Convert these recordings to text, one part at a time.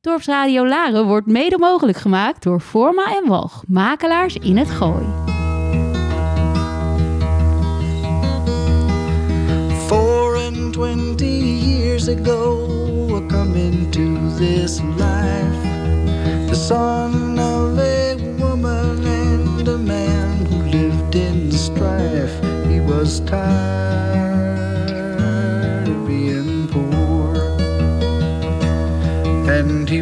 Dorpsradio Laren wordt mede mogelijk gemaakt door Forma en Walg, makelaars in het Gooi. Four and twenty years ago, I come into this life, the son of a woman and a man who lived in strife. He was tired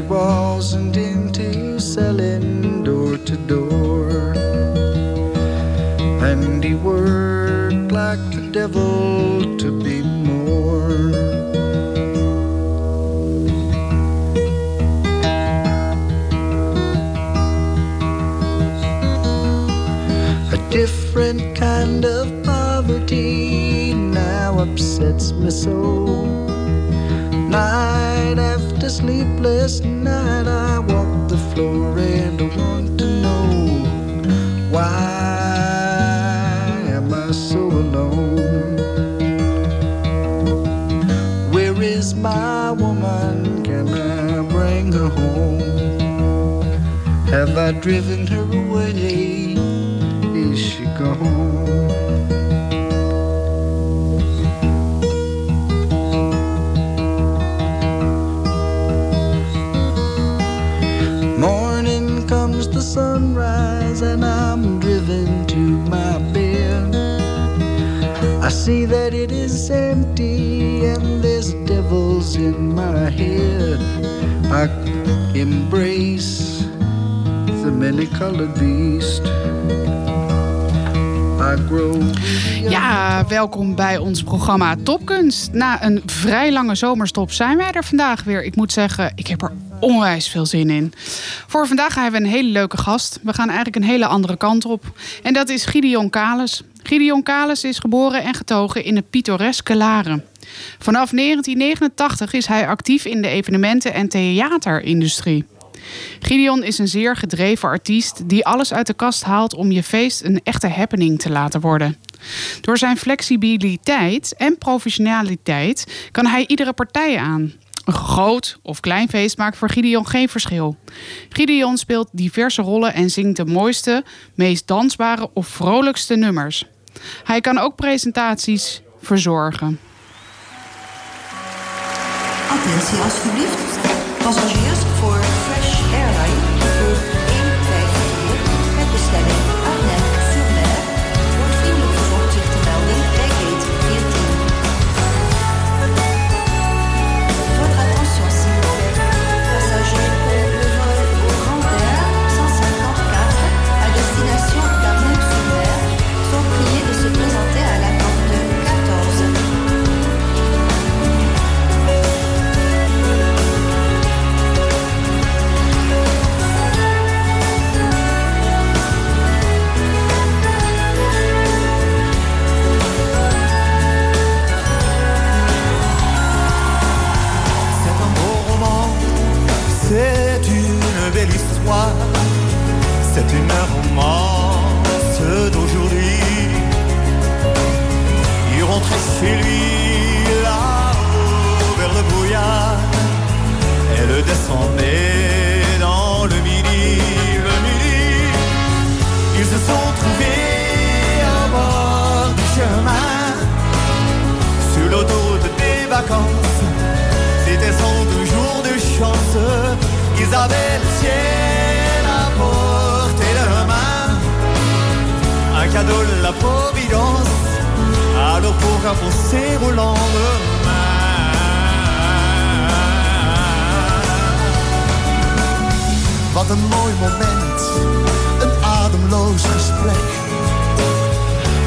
and wasn't into selling door to door, and he worked like the devil to be more. A different kind of poverty now upsets me so. Sleepless night, I walk the floor and I want to know why am I so alone? Where is my woman? Can I bring her home? Have I driven her away? Is she gone? In my head. I embrace the many colored beast. Ja, welkom bij ons programma Topkunst. Na een vrij lange zomerstop zijn wij er vandaag weer. Ik moet zeggen, ik heb er onwijs veel zin in. Voor vandaag hebben we een hele leuke gast. We gaan eigenlijk een hele andere kant op. En dat is Gideon Kales. Gideon Kales is geboren en getogen in het pittoreske Laren. Vanaf 1989 is hij actief in de evenementen- en theaterindustrie. Gideon is een zeer gedreven artiest die alles uit de kast haalt om je feest een echte happening te laten worden. Door zijn flexibiliteit en professionaliteit kan hij iedere partij aan. Een groot of klein feest maakt voor Gideon geen verschil. Gideon speelt diverse rollen en zingt de mooiste, meest dansbare of vrolijkste nummers. Hij kan ook presentaties verzorgen. Attentie alsjeblieft. Passagiers voor chez lui là-haut vers le brouillard, elle descendait dans le midi, le midi. Ils se sont trouvés à bord du chemin, sur l'autoroute des vacances. C'était son deux jours de chance. Ils avaient le ciel à portée de main. Un cadeau de la Providence. Alors pourquoi penser au Wat een mooi moment. Een ademloos gesprek.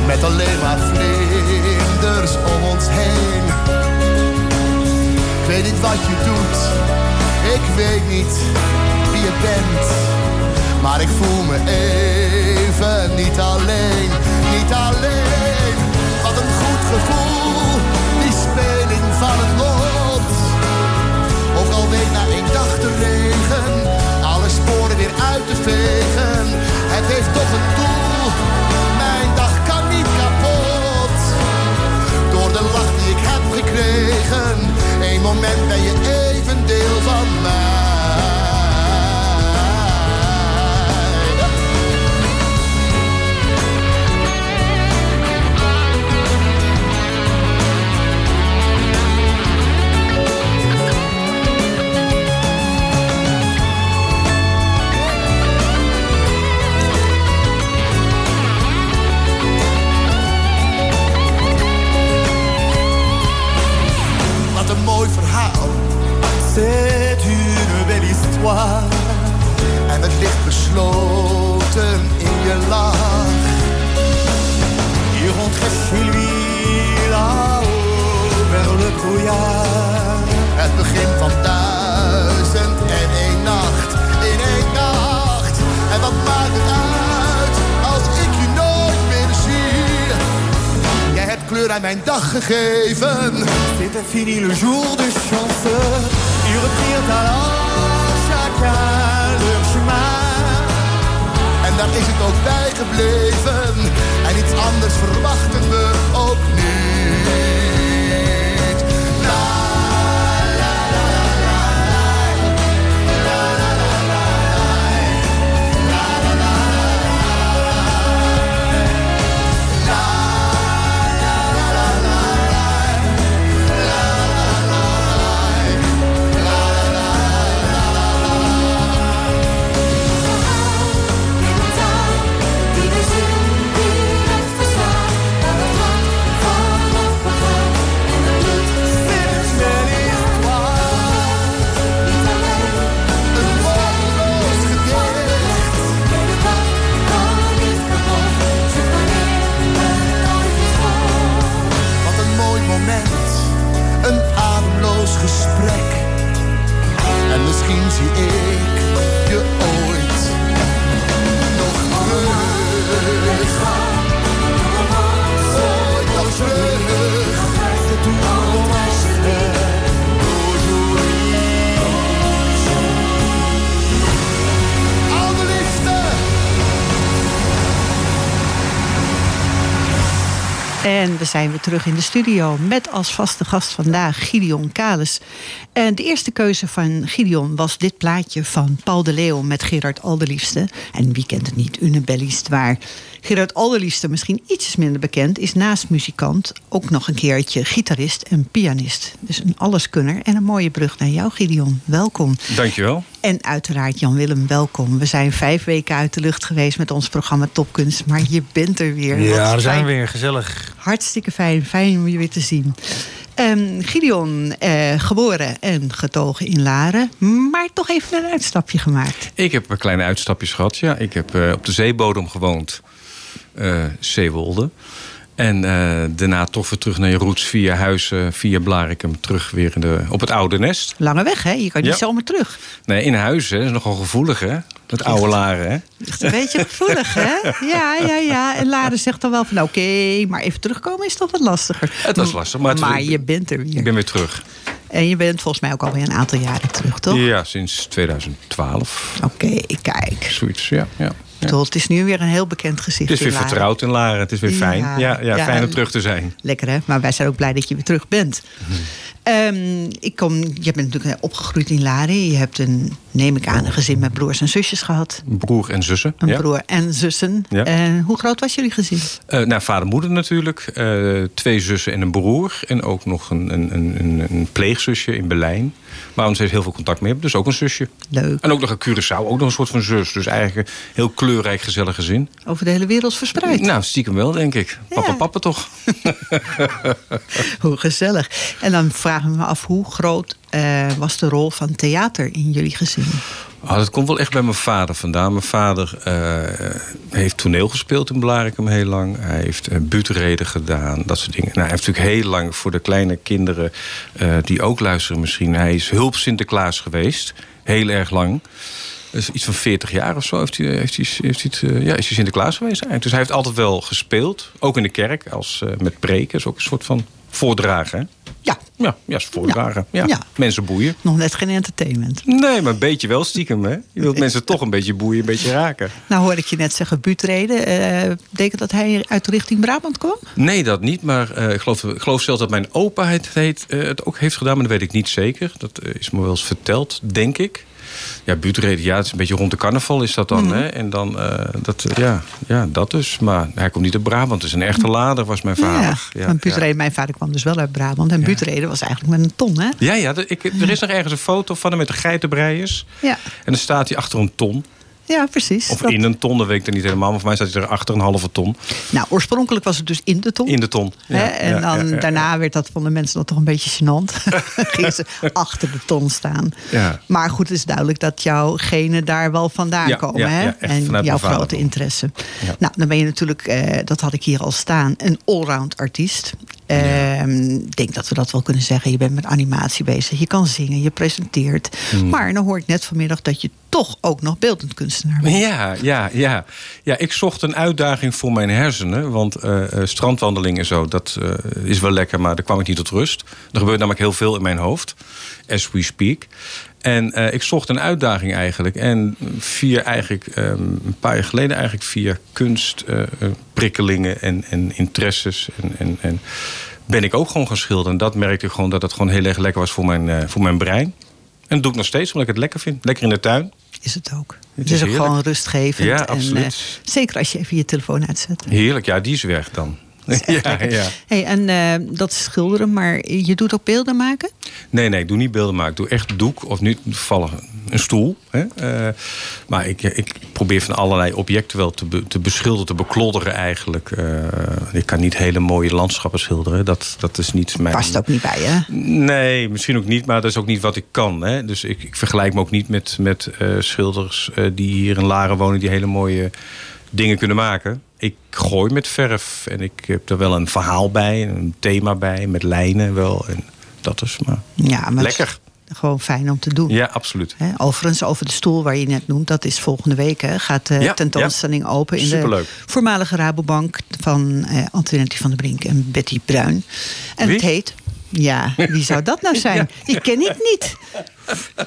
Met alleen maar vlinders om ons heen. Ik weet niet wat je doet, ik weet niet wie je bent. Maar ik voel me even niet alleen, niet alleen. Gevoel, die speling van het lot. Ook al week na één dag de regen, alle sporen weer uit te vegen. Het heeft toch een doel, mijn dag kan niet kapot. Door de lach die ik heb gekregen, één moment ben je even deel van mij. Soir. En het ligt besloten in je lach. Il rentrait chez lui là-haut vers le brouillard. Het begin van duizend en één nacht, in één nacht. En wat maakt het uit als ik je nooit meer zie? Jij hebt kleur aan mijn dag gegeven. C'était fini le jour de chance. Il reprirent alors chacun leur chemin. En daar is het ook bij gebleven. En iets anders verwachten we ook niet. kings he is. En we zijn weer terug in de studio met als vaste gast vandaag Gideon Kales. En de eerste keuze van Gideon was dit plaatje van Paul de Leeuw met Gerard Alderliefste. En wie kent het niet, Une Bellist, waar Gerard Alderliefste misschien iets minder bekend is naast muzikant ook nog een keertje gitarist en pianist. Dus een alleskunner en een mooie brug naar jou Gideon. Welkom. Dankjewel. En uiteraard Jan-Willem, welkom. We zijn vijf weken uit de lucht geweest met ons programma Topkunst, maar je bent er weer. Wat Ja, daar zijn we weer. Gezellig. Hartstikke fijn. Fijn om je weer te zien. Ehm Gideon, eh, geboren en getogen in Laren. Maar toch even een uitstapje gemaakt. Ik heb een kleine uitstapjes gehad. Ja, ik heb eh, op de zeebodem gewoond. Eh Zeewolde. En eh, daarna toch weer terug naar je roots via Huizen, via Blarikum. Terug weer in de, op het oude nest. Lange weg, hè? Je kan niet Ja. zomaar terug. Nee, in Huizen. Dat is nogal gevoelig, hè? Dat oude Laren, hè? Ligt een beetje gevoelig, hè? Ja, ja, ja. En Laren zegt dan wel van... oké, maar even terugkomen is toch wat lastiger. Het was lastig, maar maar je bent er weer. Ik ben weer terug. En je bent volgens mij ook alweer een aantal jaren terug, toch? Ja, sinds 2012. Oké, kijk. Zoiets, ja. ja. Ik bedoel, Het is nu weer een heel bekend gezicht Het is weer in vertrouwd in Laren. Het is weer fijn. Ja, Ja, ja, ja. fijn om terug te zijn. Lekker hè, maar wij zijn ook blij dat je weer terug bent. Ehm, ik kom, je bent natuurlijk opgegroeid in Laren. Je hebt een, neem ik aan, een gezin met broers en zusjes gehad. Broer en zussen. Een broer en zussen. En hoe groot was jullie gezin? Eh nou, vader en moeder natuurlijk. Eh, twee zussen en een broer. En ook nog een, een, een, een- een pleegzusje in Berlijn. We nog steeds heel veel contact mee. Dus ook een zusje. Leuk. En ook nog een Curaçao. Ook nog een soort van zus. Dus eigenlijk een heel kleurrijk, gezellig gezin. Over de hele wereld verspreid. Nou, stiekem wel, denk ik. Papa, Ja. papa toch? Hoe gezellig. En dan vragen we me af, hoe groot eh, was de rol van theater in jullie gezin? Oh, dat komt wel echt bij mijn vader vandaan. Mijn vader eh, heeft toneel gespeeld in Blarikum heel lang. Hij heeft uh, buurtreden gedaan, dat soort dingen. Nou, hij heeft natuurlijk heel lang voor de kleine kinderen eh, die ook luisteren misschien. Hij is hulp Sinterklaas geweest, heel erg lang. Dus iets van 40 jaar of zo heeft hij, heeft hij, heeft eh, ja, is hij Sinterklaas geweest. Dus hij heeft altijd wel gespeeld, ook in de kerk, als, eh, met preken. is ook een soort van voordragen. Ja, Ja, ja, voordragen. Ja. Ja. Mensen boeien. nog net geen entertainment. Nee, maar een beetje wel stiekem, hè? Je wilt mensen toch een beetje boeien, een beetje raken. Nou hoor ik je net zeggen, buurtreden. eh betekent dat hij uit de richting Brabant kwam? Nee, dat niet. Maar eh, ik, geloof, ik geloof zelfs dat mijn opa het, heet, eh, het ook heeft gedaan. Maar dat weet ik niet zeker. Dat eh, is me wel eens verteld, denk ik. Ja, buurtreden, ja, het is een beetje rond de carnaval is dat dan. Mhm. Hè? En dan, eh, dat, eh, ja, ja, dat dus. Maar hij komt niet uit Brabant. Het is een echte lader, was mijn vader. Ja, van buurtreden. Mijn vader kwam dus wel uit Brabant. En buurtreden was eigenlijk met een ton, hè? Ja, ja, ik, er is nog ergens een foto van hem met de geitenbreiers. Ja. En dan staat hij achter een ton. Ja, precies. Of Dat- in een ton, dat weet ik er niet helemaal. Maar voor mij staat hij er achter een halve ton. Nou, oorspronkelijk was het dus in de ton. In de ton. Hè? En ja, dan ja, daarna werd dat van de mensen nog toch een beetje gênant. Gingen ze achter de ton staan. Ja. Maar goed, het is duidelijk dat jouw genen daar wel vandaan komen. hè? en jouw grote interesse. Nou, dan ben je natuurlijk, eh, dat had ik hier al staan, een allround artiest. Ehm, Ik denk dat we dat wel kunnen zeggen. Je bent met animatie bezig. Je kan zingen, je presenteert. Hmm. Maar dan hoor ik net vanmiddag dat je toch ook nog beeldend kunstenaar bent. Ja, ja, ja. ja, ik zocht een uitdaging voor mijn hersenen. Want eh, strandwandeling en zo, dat eh, is wel lekker, maar daar kwam ik niet tot rust. Er gebeurt namelijk heel veel in mijn hoofd, as we speak. En eh, ik zocht een uitdaging eigenlijk. En via eigenlijk, ehm, een paar jaar geleden eigenlijk via kunstprikkelingen en, en interesses en, en, en ben ik ook gewoon gaan schilderen. En dat merkte ik gewoon dat het gewoon heel erg lekker was voor mijn, eh, voor mijn brein. En dat doe ik nog steeds, omdat ik het lekker vind. Lekker in de tuin. Is het ook. Het is ook gewoon rustgevend. Ja, En, absoluut. eh, zeker als je even je telefoon uitzet. Heerlijk, ja, die is weg dan. Ja, ja. Hey, en eh, dat is schilderen, maar je doet ook beelden maken? Nee, nee, ik doe niet beelden maken. Ik doe echt doek of nu toevallig een stoel. Hè? Eh, maar ik, ik probeer van allerlei objecten wel te, be- te beschilderen, te beklodderen eigenlijk. Eh, ik kan niet hele mooie landschappen schilderen. Dat, dat is niet mijn... Past ook niet bij je. Nee, misschien ook niet, maar dat is ook niet wat ik kan. Hè? Dus ik, ik vergelijk me ook niet met, met eh, schilders eh, die hier in Laren wonen... die hele mooie dingen kunnen maken. Ik gooi met verf en ik heb er wel een verhaal bij, een thema bij... met lijnen wel. En dat is maar Ja, maar lekker. gewoon fijn om te doen. Ja, absoluut. Overigens, over de stoel waar je net noemt, dat is volgende week. Hè, gaat de Ja, tentoonstelling open in Superleuk. de voormalige Rabobank van eh Antoinette van der Brink en Betty Bruin. En Wie? het heet. Ja, wie zou dat nou zijn? Die ken ik niet.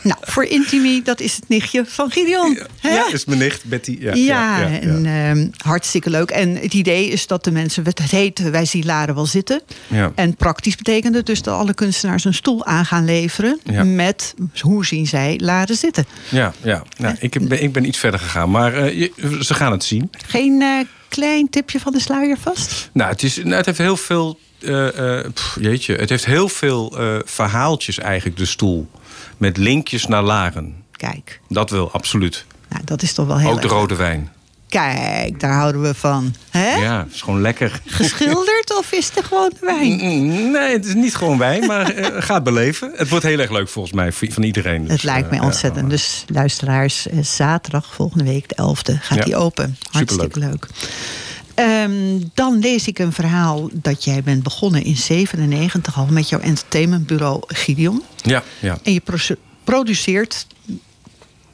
Nou, voor Intimi, dat is het nichtje van Gideon. hè? Ja, is mijn nicht Betty. Ja, Ja, en ehm, hartstikke leuk. En het idee is dat de mensen, het heet Wij zien Laren wel zitten. Ja. En praktisch betekent het dus dat alle kunstenaars een stoel aan gaan leveren met hoe zien zij Laren zitten. ja, ja. Nou, ik, ben, ik ben iets verder gegaan, maar eh, ze gaan het zien. Geen eh, klein tipje van de sluier vast? Nou, het, is, nou, het heeft heel veel. Eh, eh, pff, jeetje, het heeft heel veel eh, verhaaltjes eigenlijk, de stoel. Met linkjes naar Laren. Kijk, Dat wil, absoluut. nou, dat is toch wel heel Ook de erg- rode wijn. Kijk, daar houden we van. Hè? Ja, het is gewoon lekker. Geschilderd of is het gewoon wijn? Mm, Nee, het is niet gewoon wijn, maar ga het beleven. Het wordt heel erg leuk volgens mij, van iedereen. Dus, Het lijkt mij ontzettend. Dus luisteraars, zaterdag volgende week, de 11e, gaat Ja, die open. Hartstikke superleuk. leuk. Ehm, dan lees ik een verhaal dat jij bent begonnen in 97 al met jouw entertainmentbureau Gideon. Ja, ja. En je produceert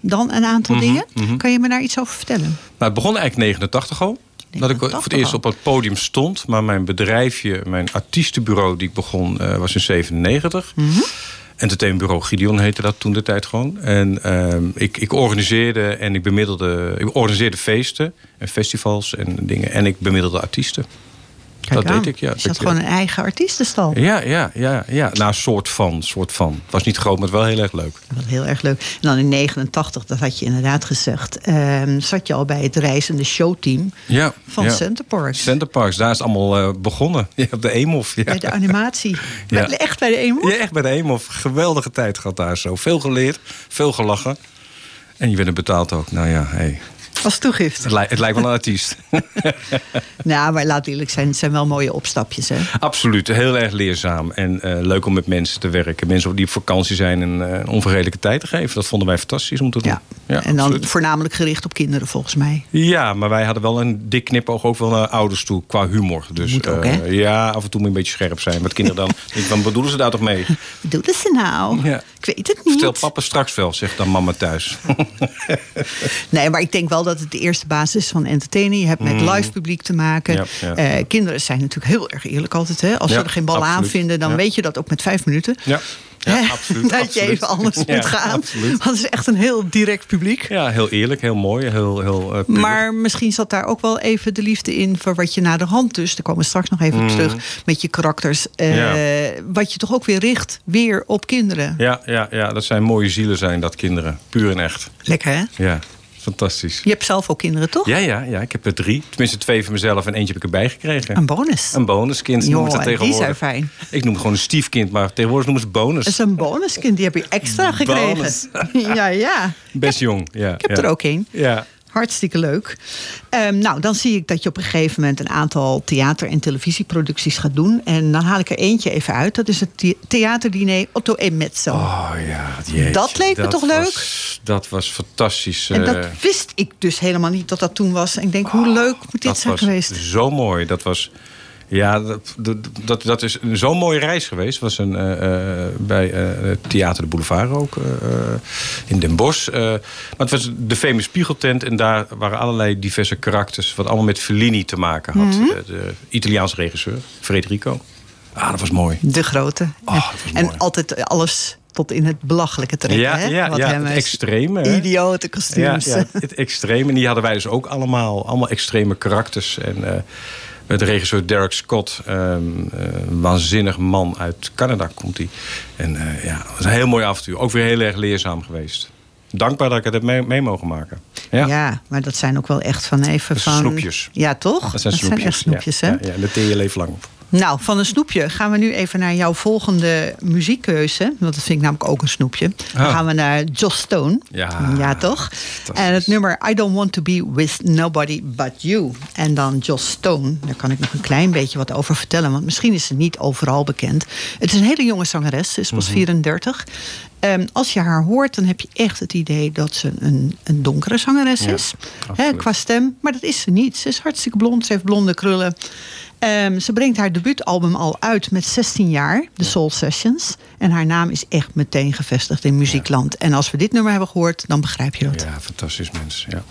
dan een aantal Mhm, dingen. mhm. Kan je me daar iets over vertellen? Nou, het begon eigenlijk 89 al. Dat ik voor 89 het eerst op het podium stond. Maar mijn bedrijfje, mijn artiestenbureau die ik begon, eh, was in 97. Mhm. Entertainmentbureau Gideon heette dat toen de tijd gewoon. En ehm, ik, ik organiseerde en ik bemiddelde... Ik organiseerde feesten en festivals en dingen. En ik bemiddelde artiesten. Kijk dat aan. deed ik, ja. Je had Ik- gewoon een eigen artiestenstal. Ja, ja, ja, ja. Nou, soort van, soort van. Het was niet groot, maar wel heel erg leuk. Wat heel erg leuk. En dan in 89, dat had je inderdaad gezegd, ehm, zat je al bij het reizende showteam Ja, van ja. Centerparks. Centerparks, daar is het allemaal eh, begonnen. Ja, op de Eemhof. Ja. Bij de animatie. Ja. Bij- Echt bij de emo? Ja, echt bij de Eemhof. Geweldige tijd gehad daar zo. Veel geleerd, veel gelachen. En je werd er betaald ook. Nou ja, hey. Als toegift. het, lijkt, het lijkt wel een artiest. Nou, maar laat eerlijk zijn, het zijn wel mooie opstapjes. Hè? Absoluut, heel erg leerzaam. En eh, leuk om met mensen te werken. Mensen die op vakantie zijn en eh, een onvergetelijke tijd te geven. Dat vonden wij fantastisch om te doen. Ja. en dan absoluut. voornamelijk gericht op kinderen, volgens mij. Ja, maar wij hadden wel een dik knipoog ook wel naar ouders toe qua humor. Dus Moet ook, eh, ja, af en toe moet je een beetje scherp zijn. Met kinderen dan, denk wat bedoelen ze daar toch mee? Wat doen ze nou? Ja. Ik weet het niet. Vertel papa straks wel, zegt dan mama thuis. Nee, maar ik denk wel dat het de eerste basis is van entertainen. Je hebt met live publiek te maken. Mm. Ja, ja. Eh, kinderen zijn natuurlijk heel erg eerlijk altijd. Hè? Als ze er geen bal aan vinden, dan weet je dat ook met vijf minuten. Ja, ja absoluut. dat je even anders Ja, moet gaan. Absoluut. Want het is echt een heel direct publiek. Ja, heel eerlijk, heel mooi, heel, heel eh. Maar misschien zat daar ook wel even de liefde in voor wat je na de hand dus, daar komen we straks nog even op terug, met je karakters. eh, Mm. Ja. Wat je toch ook weer richt, weer op kinderen. Ja, ja, ja, dat zijn mooie zielen zijn dat kinderen. Puur en echt. Lekker hè? Ja, fantastisch. Je hebt zelf ook kinderen toch? Ja, ja, ja, ik heb er drie. Tenminste twee van mezelf en eentje heb ik erbij gekregen. Een bonus. Een bonuskind noemen ze dat die zijn tegenwoordig. fijn. Ik noem het gewoon een stiefkind, maar tegenwoordig noemen ze het bonus. Dat is een bonuskind, die heb je extra gekregen. Bonus. ja, ja. Best jong, ja. Ik heb ja. er ook een. Ja, Hartstikke leuk. Ehm, nou, dan zie ik dat je op een gegeven moment een aantal theater- en televisieproducties gaat doen. En dan haal ik er eentje even uit. Dat is het the- theaterdiner Otto e Mezzo. Oh ja, jeetje, Dat leek me toch was- leuk? Dat was fantastisch. en dat eh, wist ik dus helemaal niet dat dat toen was. En ik denk, hoe leuk moet dit dat zijn was geweest? Zo mooi. Dat was. Ja, dat, dat, dat, is een zo'n mooie reis geweest. was een, eh, eh, bij het Theater de Boulevard ook. in Den Bosch. Maar het was de famous Spiegeltent. En daar waren allerlei diverse karakters. Wat allemaal met Fellini te maken had. Mhm. de, de Italiaanse regisseur, Federico. Ah, dat was mooi. De grote. Oh, en, dat was en mooi. altijd alles tot in het belachelijke trekken. Ja, hè? ja, Wat ja, hem het extreme? Idiote kostuums. ja, het extreme. En die hadden wij dus ook allemaal. Allemaal extreme karakters. En met de regisseur Derek Scott. ehm, eh, een waanzinnig man uit Canada komt hij. En eh, ja, het was een heel mooi avontuur. Ook weer heel erg leerzaam geweest. Dankbaar dat ik het heb mee, mee mogen maken. Ja, Ja. maar dat zijn ook wel echt van even Dat zijn van... snoepjes. Ja, toch? dat zijn snoepjes. echt snoepjes, hè? ja, ja, en daar je leven lang op. Nou, van een snoepje gaan we nu even naar jouw volgende muziekkeuze. Want dat vind ik namelijk ook een snoepje. Dan Ah. gaan we naar Joss Stone. Ja, ja toch? En het nummer I Don't Want To Be With Nobody But You. En dan Joss Stone. Daar kan ik nog een klein beetje wat over vertellen. Want misschien is ze niet overal bekend. Het is een hele jonge zangeres. Ze is pas 34. Ehm, als je haar hoort, dan heb je echt het idee dat ze een, een donkere zangeres Ja, is. Qua stem. Maar dat is ze niet. Ze is hartstikke blond. Ze heeft blonde krullen. Ehm, ze brengt haar debuutalbum al uit met 16 jaar, de Soul Sessions. En haar naam is echt meteen gevestigd in muziekland. En als we dit nummer hebben gehoord, dan begrijp je dat. Ja, fantastisch mens. Ja.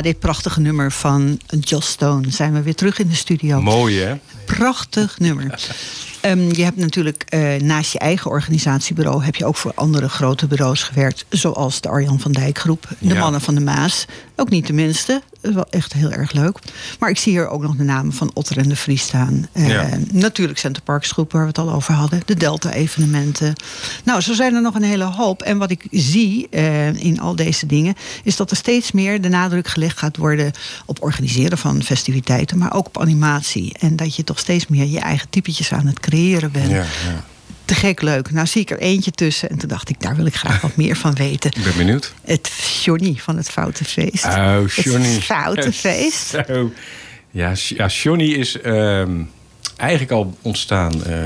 Na dit prachtige nummer van Joss Stone zijn we weer terug in de studio. Mooi hè? Prachtig nummer. Ehm, je hebt natuurlijk eh, naast je eigen organisatiebureau... heb je ook voor andere grote bureaus gewerkt. Zoals de Arjan van Dijk Groep, de Ja. Mannen van de Maas. Ook niet de minste. Dat is wel echt heel erg leuk. Maar ik zie hier ook nog de namen van Otter en de Vries staan. Eh, Ja. Natuurlijk Center Parks Groep, waar we het al over hadden. De Delta-evenementen. Nou, zo zijn er nog een hele hoop. En wat ik zie eh, in al deze dingen... is dat er steeds meer de nadruk gelegd gaat worden... op organiseren van festiviteiten, maar ook op animatie. En dat je toch steeds meer je eigen typetjes aan het creëren bent. Ja, ja. Te gek leuk. Nou zie ik er eentje tussen. En toen dacht ik, daar wil ik graag wat meer van weten. Ik ben benieuwd. Het Johnny van het Foute Feest. Oh, Johnny. Het Foute Feest. Ja, Johnny is ehm, eigenlijk al ontstaan eh,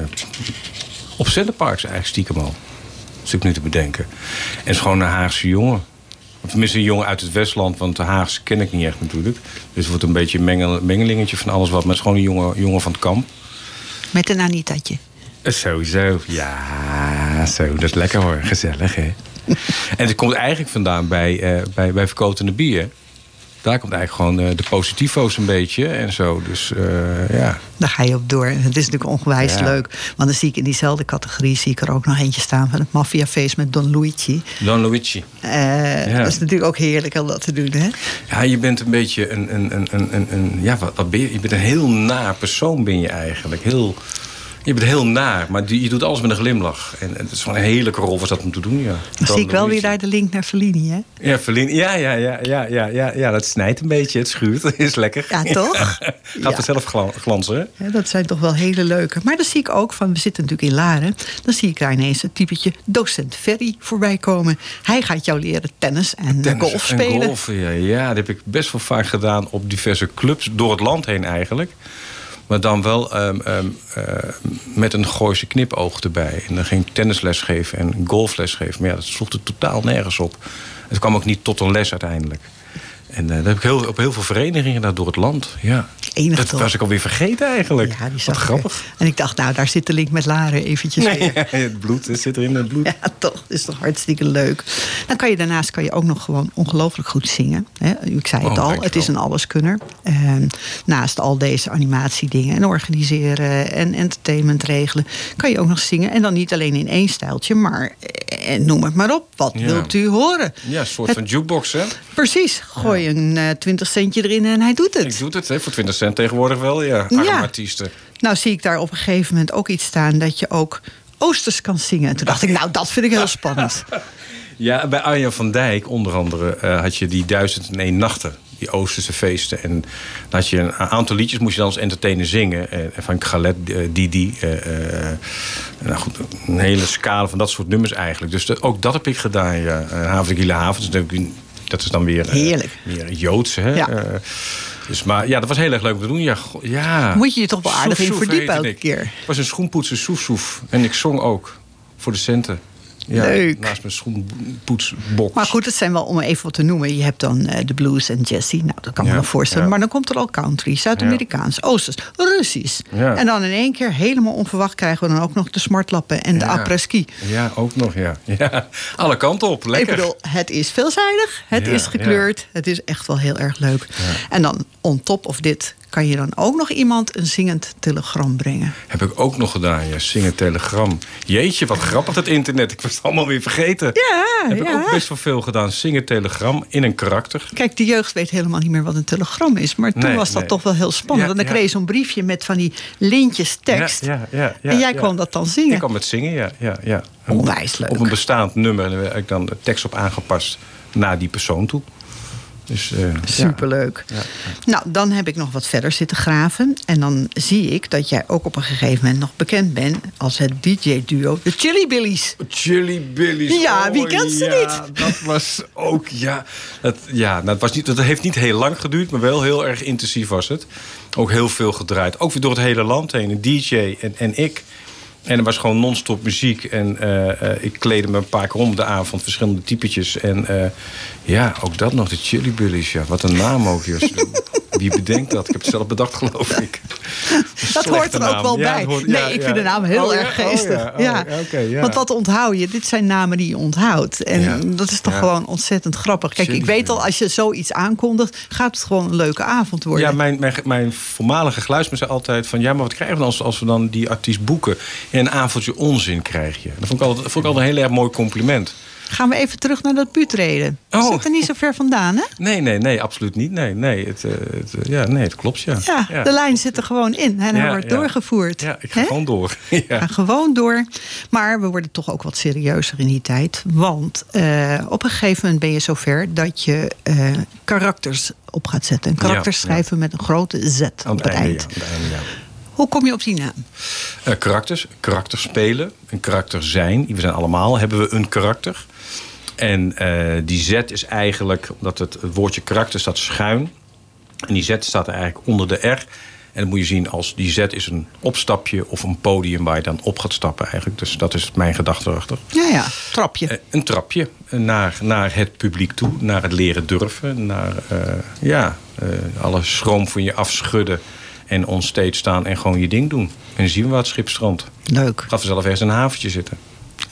op Centerparks eigenlijk stiekem al. Zit ik nu te bedenken. En is gewoon een Haagse jongen. Of tenminste een jongen uit het Westland, want de Haagse ken ik niet echt natuurlijk. Dus het wordt een beetje een mengel, mengelingetje van alles wat. Maar het is gewoon een jongen, jongen van het kamp. Met een Anitaatje. Sowieso. Ja, zo. Dat is lekker hoor. Gezellig, hè? en het komt eigenlijk vandaan bij, eh bij, bij verkotende bier. Daar komt eigenlijk gewoon eh, de positivo's een beetje en zo. Dus eh, ja. Daar ga je op door. Het is natuurlijk ongewijs Ja. leuk. Want dan zie ik in diezelfde categorie... zie ik er ook nog eentje staan van het maffiafeest met Don Luigi. Don Luigi. Eh, Ja. Dat is natuurlijk ook heerlijk om dat te doen, hè? Ja, je bent een beetje een... een, een, een, een, een- ja, wat, wat ben je? Je bent een heel naar persoon ben je eigenlijk. Heel, je bent heel naar, maar je doet alles met een glimlach. En het is gewoon een heerlijke rol was dat om te doen, ja. Dan zie ik wel weer daar de link naar Fellini, hè? Ja, Verlien. Ja, ja, ja, ja, ja, ja, ja, dat snijdt een beetje. Het schuurt. is lekker. Ja, toch? Gaat Ja. vanzelf glan- glanzen, hè? Ja, dat zijn toch wel hele leuke. Maar dan zie ik ook van, we zitten natuurlijk in Laren. Dan zie ik daar ineens het typetje docent Ferry voorbij komen. Hij gaat jou leren tennis en Tennis golf en spelen. golfen, ja, ja, dat heb ik best wel vaak gedaan op diverse clubs door het land heen eigenlijk. Maar dan wel ehm, ehm, eh, met een Gooise knipoog erbij. En dan ging ik tennisles geven en golfles geven. Maar ja, dat sloeg er totaal nergens op. Het kwam ook niet tot een les uiteindelijk. En eh, dat heb ik heel, op heel veel verenigingen daar door het land. Ja. Enig dat toch? was ik alweer vergeten eigenlijk. Ja, die Wat ik. grappig. En ik dacht, nou, daar zit de link met Laren eventjes Nee, weer. het bloed het zit er in het bloed. Ja, toch. Dat is toch hartstikke leuk. Dan kan je daarnaast kan je ook nog gewoon ongelooflijk goed zingen. Ik zei het Oh, al, het is een alleskunner. En naast al deze animatiedingen en organiseren en entertainment regelen... kan je ook nog zingen. En dan niet alleen in één stijltje, maar eh, noem het maar op. Wat Ja. wilt u horen? Ja, een soort Het- van jukebox, hè? Precies. Gooi een eh 20 centje erin en hij doet het. Ik doe het, hè, voor 20 cent tegenwoordig wel, ja. Arme Ja. artiesten. Nou zie ik daar op een gegeven moment ook iets staan... dat je ook Oosters kan zingen. En toen dacht ik, nou, dat vind ik heel spannend. Ja, bij Arjan van Dijk onder andere eh, had je die duizend en één nachten. Die Oosterse feesten. En dan had je een aantal liedjes, moest je dan als entertainer zingen. Eh, van Galet, Didi. nou goed, een hele scala van dat soort nummers eigenlijk. Dus ook dat heb ik gedaan, ja. Uh, Havenkiele Havens, dat, heb ik- dat is dan weer... eh, Heerlijk. Meer Joods, hè. Ja. Eh, dus, maar ja, dat was heel erg leuk om te doen. Ja, ja. Moet je je toch wel aardig in Soef, verdiepen elke ik. keer. Ik was een schoenpoetser, soef, soef. En ik zong ook. Voor de centen. Ja, Leuk. Naast mijn schoenpoetsbox. Maar goed, het zijn wel om even wat te noemen. Je hebt dan eh, de blues en jazzy. Nou, dat kan me Ja, nog voorstellen. ja. Maar dan komt er al country, Zuid-Amerikaans, Oosters, Russisch. Ja. En dan in één keer, helemaal onverwacht, krijgen we dan ook nog de smartlappen en de Ja. après-ski. Ja, ook nog, ja. ja. Alle kanten op, lekker. Ik bedoel, het is veelzijdig, het is gekleurd, het is echt wel heel erg leuk. En dan on top of dit kan je dan ook nog iemand een zingend telegram brengen. Heb ik ook nog gedaan, ja. Zingen telegram. Jeetje, wat grappig het internet. Ik was het allemaal weer vergeten. Ja, Heb ik ook best wel veel gedaan. Zingen telegram in een karakter. Kijk, de jeugd weet helemaal niet meer wat een telegram is. Maar toen Nee, was dat nee. toch wel heel spannend. Ja, Want dan kreeg je zo'n briefje met van die lintjes tekst. Ja, ja, en jij kon dat dan zingen. Ik kwam met zingen, ja. ja, ja. Onwijs leuk. Op een bestaand nummer. En daar heb ik dan de tekst op aangepast naar die persoon toe. Dus, eh. Superleuk. Ja. Nou, dan heb ik nog wat verder zitten graven. En dan zie ik dat jij ook op een gegeven moment nog bekend bent als het DJ-duo de Chili Billies. Chili Billy's. Ja, wie kent ze ja, Dat was ook, ja. Dat, ja nou, het was niet, dat heeft niet heel lang geduurd, maar wel heel erg intensief was het. Ook heel veel gedraaid. Ook weer door het hele land heen. Een DJ en, en ik. En er was gewoon non-stop muziek. En eh, eh, ik kleedde me een paar keer om de avond. Verschillende typetjes. En eh, ja, ook dat nog. De Chili Billies. Ja, wat een naam ook. Jos. Wie bedenkt dat? Ik heb het zelf bedacht, geloof ik. Dat hoort er ook wel Ja, bij. hoort- nee, ja, ik ja. vind de naam heel Oh, erg Oh, geestig. ja. Oh, ja. Want wat onthoud je? Dit zijn namen die je onthoudt. En dat is toch gewoon ontzettend grappig. Kijk, ik weet al, als je zoiets aankondigt... gaat het gewoon een leuke avond worden. Ja, mijn, mijn, mijn voormalige geluidsman zei altijd van... ja, maar wat krijgen we dan als, als we dan die artiest boeken? Ja, een avondje onzin krijg je. Dat vond ik altijd, dat vond ik altijd een heel erg mooi compliment. Gaan we even terug naar dat buurtreden. Oh. Zit er niet zo ver vandaan, hè? Nee, nee, nee, absoluut niet. Nee, nee, het, eh, het, eh, ja, nee, het klopt, ja. Ja, de lijn zit er gewoon in. En hij Ja, wordt ja. doorgevoerd. Ja, ik ga gewoon door. Ga ja. gewoon door. Maar we worden toch ook wat serieuzer in die tijd. Want eh, op een gegeven moment ben je zover dat je eh, karakters op gaat zetten. En karakters Ja, ja. schrijven met een grote Z op het eind. het. Hoe kom je op die naam? Eh, karakters, karakter spelen, een karakter zijn. We zijn allemaal, hebben we een karakter. En eh, die Z is eigenlijk, omdat het, het woordje karakter staat schuin. En die Z staat er eigenlijk onder de R. En dat moet je zien als die Z is een opstapje of een podium waar je dan op gaat stappen eigenlijk. Dus dat is mijn gedachte erachter. Ja, ja, trapje. Eh, een trapje naar, naar het publiek toe, naar het leren durven, naar ja, alle schroom van je afschudden en onstage staan en gewoon je ding doen. En dan zien we waar het schip strandt. Leuk. Gaat vanzelf ergens een haventje zitten.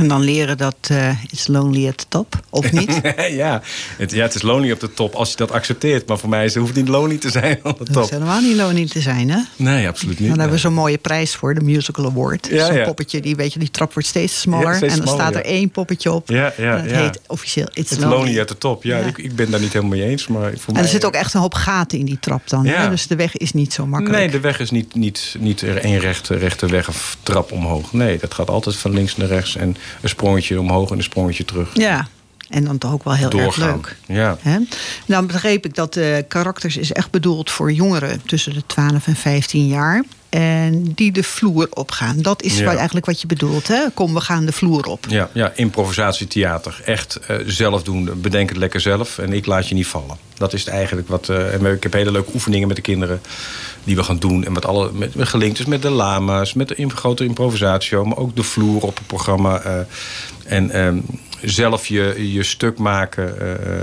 En dan leren dat eh it's lonely at the top. Of niet? ja, het, ja, het is lonely op de top als je dat accepteert. Maar voor mij is, het hoeft niet lonely te zijn op de Dat is top. helemaal niet lonely te zijn, hè? Nee, absoluut niet. Dan hebben we zo'n mooie prijs voor, de Musical Award. Ja, zo'n ja. poppetje, die, weet je, die trap wordt steeds smaller. Ja, steeds en dan smaller, staat er één poppetje op. Ja, ja, en ja. heet officieel It's, Het lonely. lonely at the top. Ja. Ik, ik ben daar niet helemaal mee eens. Maar voor En mij, er zit ook echt een hoop gaten in die trap dan. Ja. Hè? Dus de weg is niet zo makkelijk. Nee, de weg is niet, niet, niet één rechte, rechte weg of trap omhoog. Nee, dat gaat altijd van links naar rechts. En een sprongetje omhoog en een sprongetje terug. Ja, en dan toch ook wel heel erg leuk. Ja. Hè? Nou begreep ik dat de karakters is echt bedoeld voor jongeren tussen de 12 en 15 jaar. En die de vloer opgaan. Dat is Ja. wat- eigenlijk wat je bedoelt. Hè? Kom, we gaan de vloer op. Ja, ja improvisatietheater. Echt eh, zelf doen. Bedenk het lekker zelf. En ik laat je niet vallen. Dat is eigenlijk wat. eh, en ik heb hele leuke oefeningen met de kinderen. Die we gaan doen. En wat alle, met, met gelinkt is met de lama's. Met de grote improvisatie. Maar ook de vloer op het programma. eh, en ehm, zelf je, je stuk maken. eh,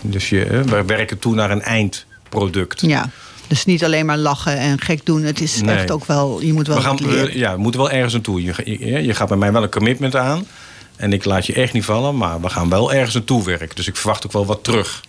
dus je, eh, we werken toe naar een eindproduct. Ja. Dus niet alleen maar lachen en gek doen. Het is Nee. echt ook wel, je moet wel we, gaan, leren. ja, we moeten wel ergens naartoe. Je, je, je gaat bij mij wel een commitment aan. En ik laat je echt niet vallen. Maar we gaan wel ergens naartoe werken. Dus ik verwacht ook wel wat terug.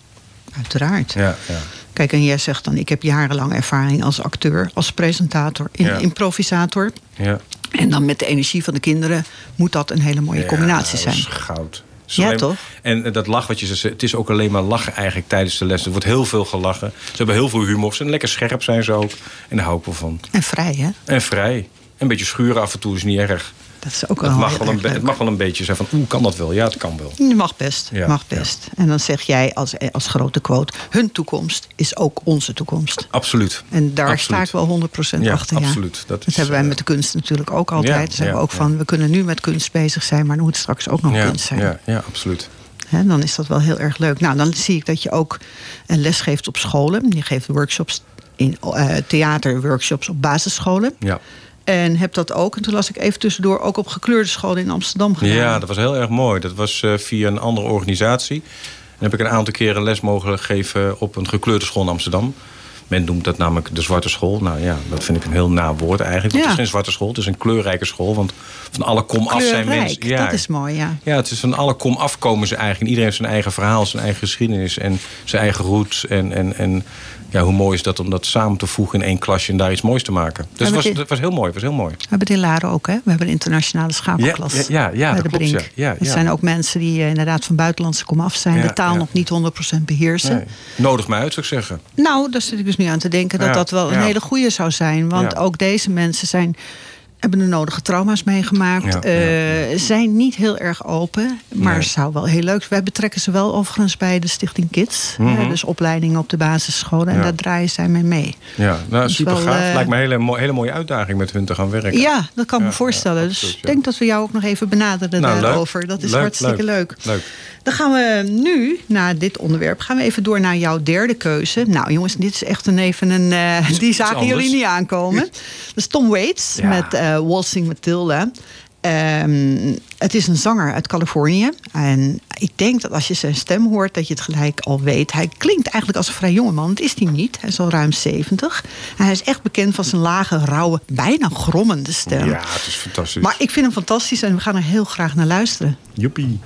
Uiteraard. Ja, ja. Kijk, en jij zegt dan, ik heb jarenlang ervaring als acteur, als presentator, in, Ja. improvisator. ja. En dan met de energie van de kinderen moet dat een hele mooie combinatie Ja, dat zijn. is goud. Ja, toch? En eh, dat lach wat je zegt, het is ook alleen maar lachen eigenlijk tijdens de les. Er wordt heel veel gelachen. Ze hebben heel veel humor. Ze zijn lekker scherp zijn ze ook. En daar hou ik wel van. En vrij, hè? En vrij. Een beetje schuren af en toe is niet erg. Dat is ook Het wel mag wel, een, het mag wel een beetje zijn van, oeh, kan dat wel? Ja, het kan wel. Mag best, Ja, mag best. En dan zeg jij als, als grote quote... hun toekomst is ook onze toekomst. Absoluut. En daar Absoluut. sta ik wel 100% Ja, achter. absoluut. Dat hebben wij eh, met de kunst natuurlijk ook altijd. ja, zeggen we ja, ook van, we kunnen nu met kunst bezig zijn... maar dan moet het straks ook nog Ja, kunst zijn. ja, ja, absoluut. Hè, dan is dat wel heel erg leuk. Nou, dan zie ik dat je ook een les geeft op scholen. Je geeft workshops in eh, theaterworkshops op basisscholen. Ja. En heb dat ook, en toen las ik even tussendoor... ook op gekleurde scholen in Amsterdam gedaan. Ja, dat was heel erg mooi. Dat was eh, via een andere organisatie. En heb ik een aantal keren les mogen geven op een gekleurde school in Amsterdam. Men noemt dat namelijk de zwarte school. Nou ja, dat vind ik een heel na woord eigenlijk. Want Ja. Het is geen zwarte school, het is een kleurrijke school. Want van alle kom af zijn mensen. dat is mooi, ja. Ja, het is van alle kom af komen ze eigenlijk. En iedereen heeft zijn eigen verhaal, zijn eigen geschiedenis en zijn eigen roots. En, en, en ja, hoe mooi is dat om dat samen te voegen in één klasje en daar iets moois te maken. Dus het was, het was heel mooi, het was heel mooi. We hebben het in Laren ook, hè? We hebben een internationale schakelklas. Ja, ja, ja, bij dat de klopt, Brink. ja. Het ja. zijn ook mensen die eh, inderdaad van buitenlandse komaf zijn. De taal nog niet 100% beheersen. Nee. Nodig me uit, zou ik zeggen. Nou, daar zit ik dus nu aan te denken dat dat wel een hele goede zou zijn. Want ook deze mensen zijn hebben de nodige trauma's meegemaakt. Ja, eh, Zijn niet heel erg open. Maar Nee. zou wel heel leuk zijn. Wij betrekken ze wel overigens bij de Stichting Kids. Mhm. dus opleidingen op de basisscholen. En Ja. daar draaien zij mee mee. Ja, nou, super gaaf. eh, Lijkt me een hele, hele mooie uitdaging met hun te gaan werken. Ja, dat kan Ja, me voorstellen. ja, dus ik ja. denk dat we jou ook nog even benaderen Nou, daarover. Dat is Leuk, hartstikke leuk. Leuk. Dan gaan we nu, na dit onderwerp, gaan we even door naar jouw derde keuze. Nou jongens, dit is echt een even een... eh, die zagen anders. jullie niet aankomen. Dat is Tom Waits Ja. met Waltzing Matilda. Ehm, het is een zanger uit Californië. En ik denk dat als je zijn stem hoort, dat je het gelijk al weet. Hij klinkt eigenlijk als een vrij jonge man. Dat is hij niet. Hij is al ruim 70. En hij is echt bekend van zijn lage, rauwe, bijna grommende stem. Ja, het is fantastisch. Maar ik vind hem fantastisch en we gaan er heel graag naar luisteren. Joepie.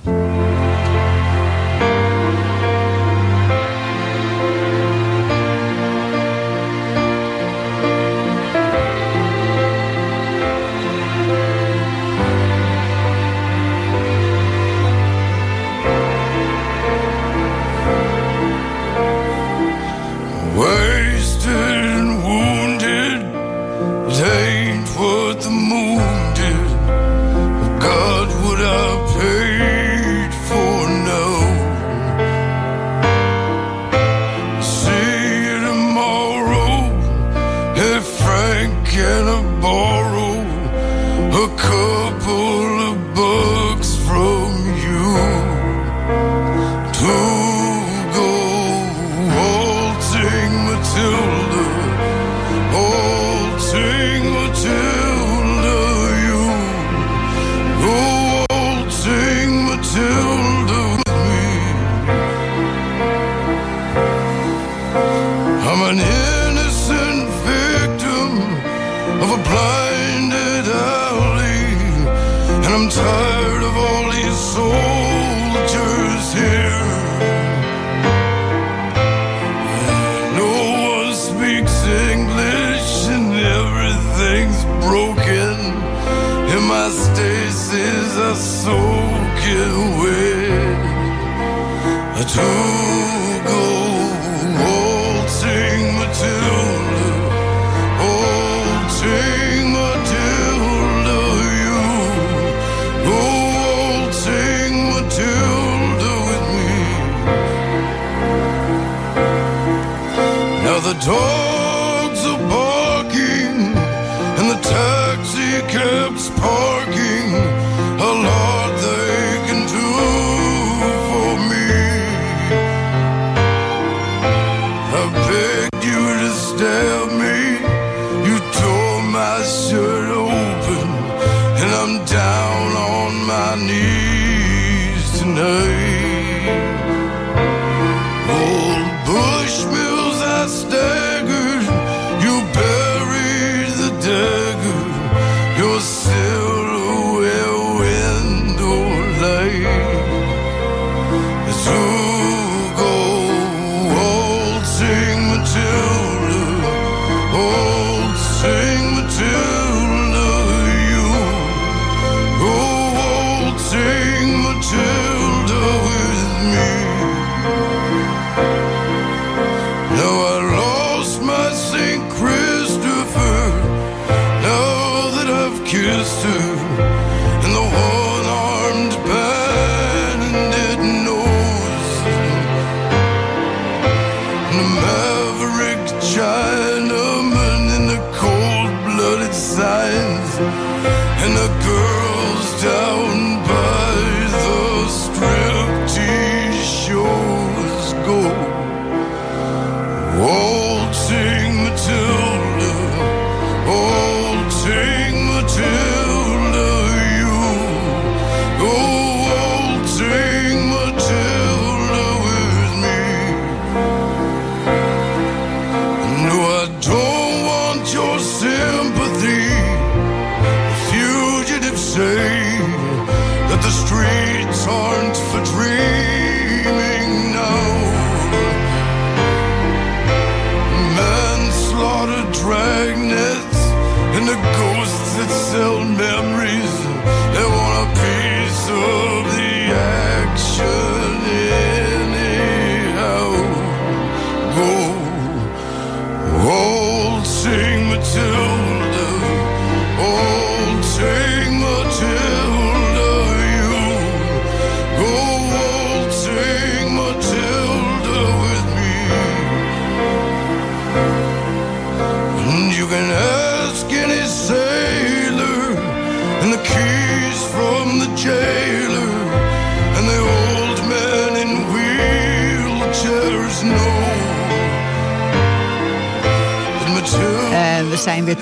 Tired of all these soldiers here. No one speaks English and everything's broken. And my stasis are soaking wet. To go told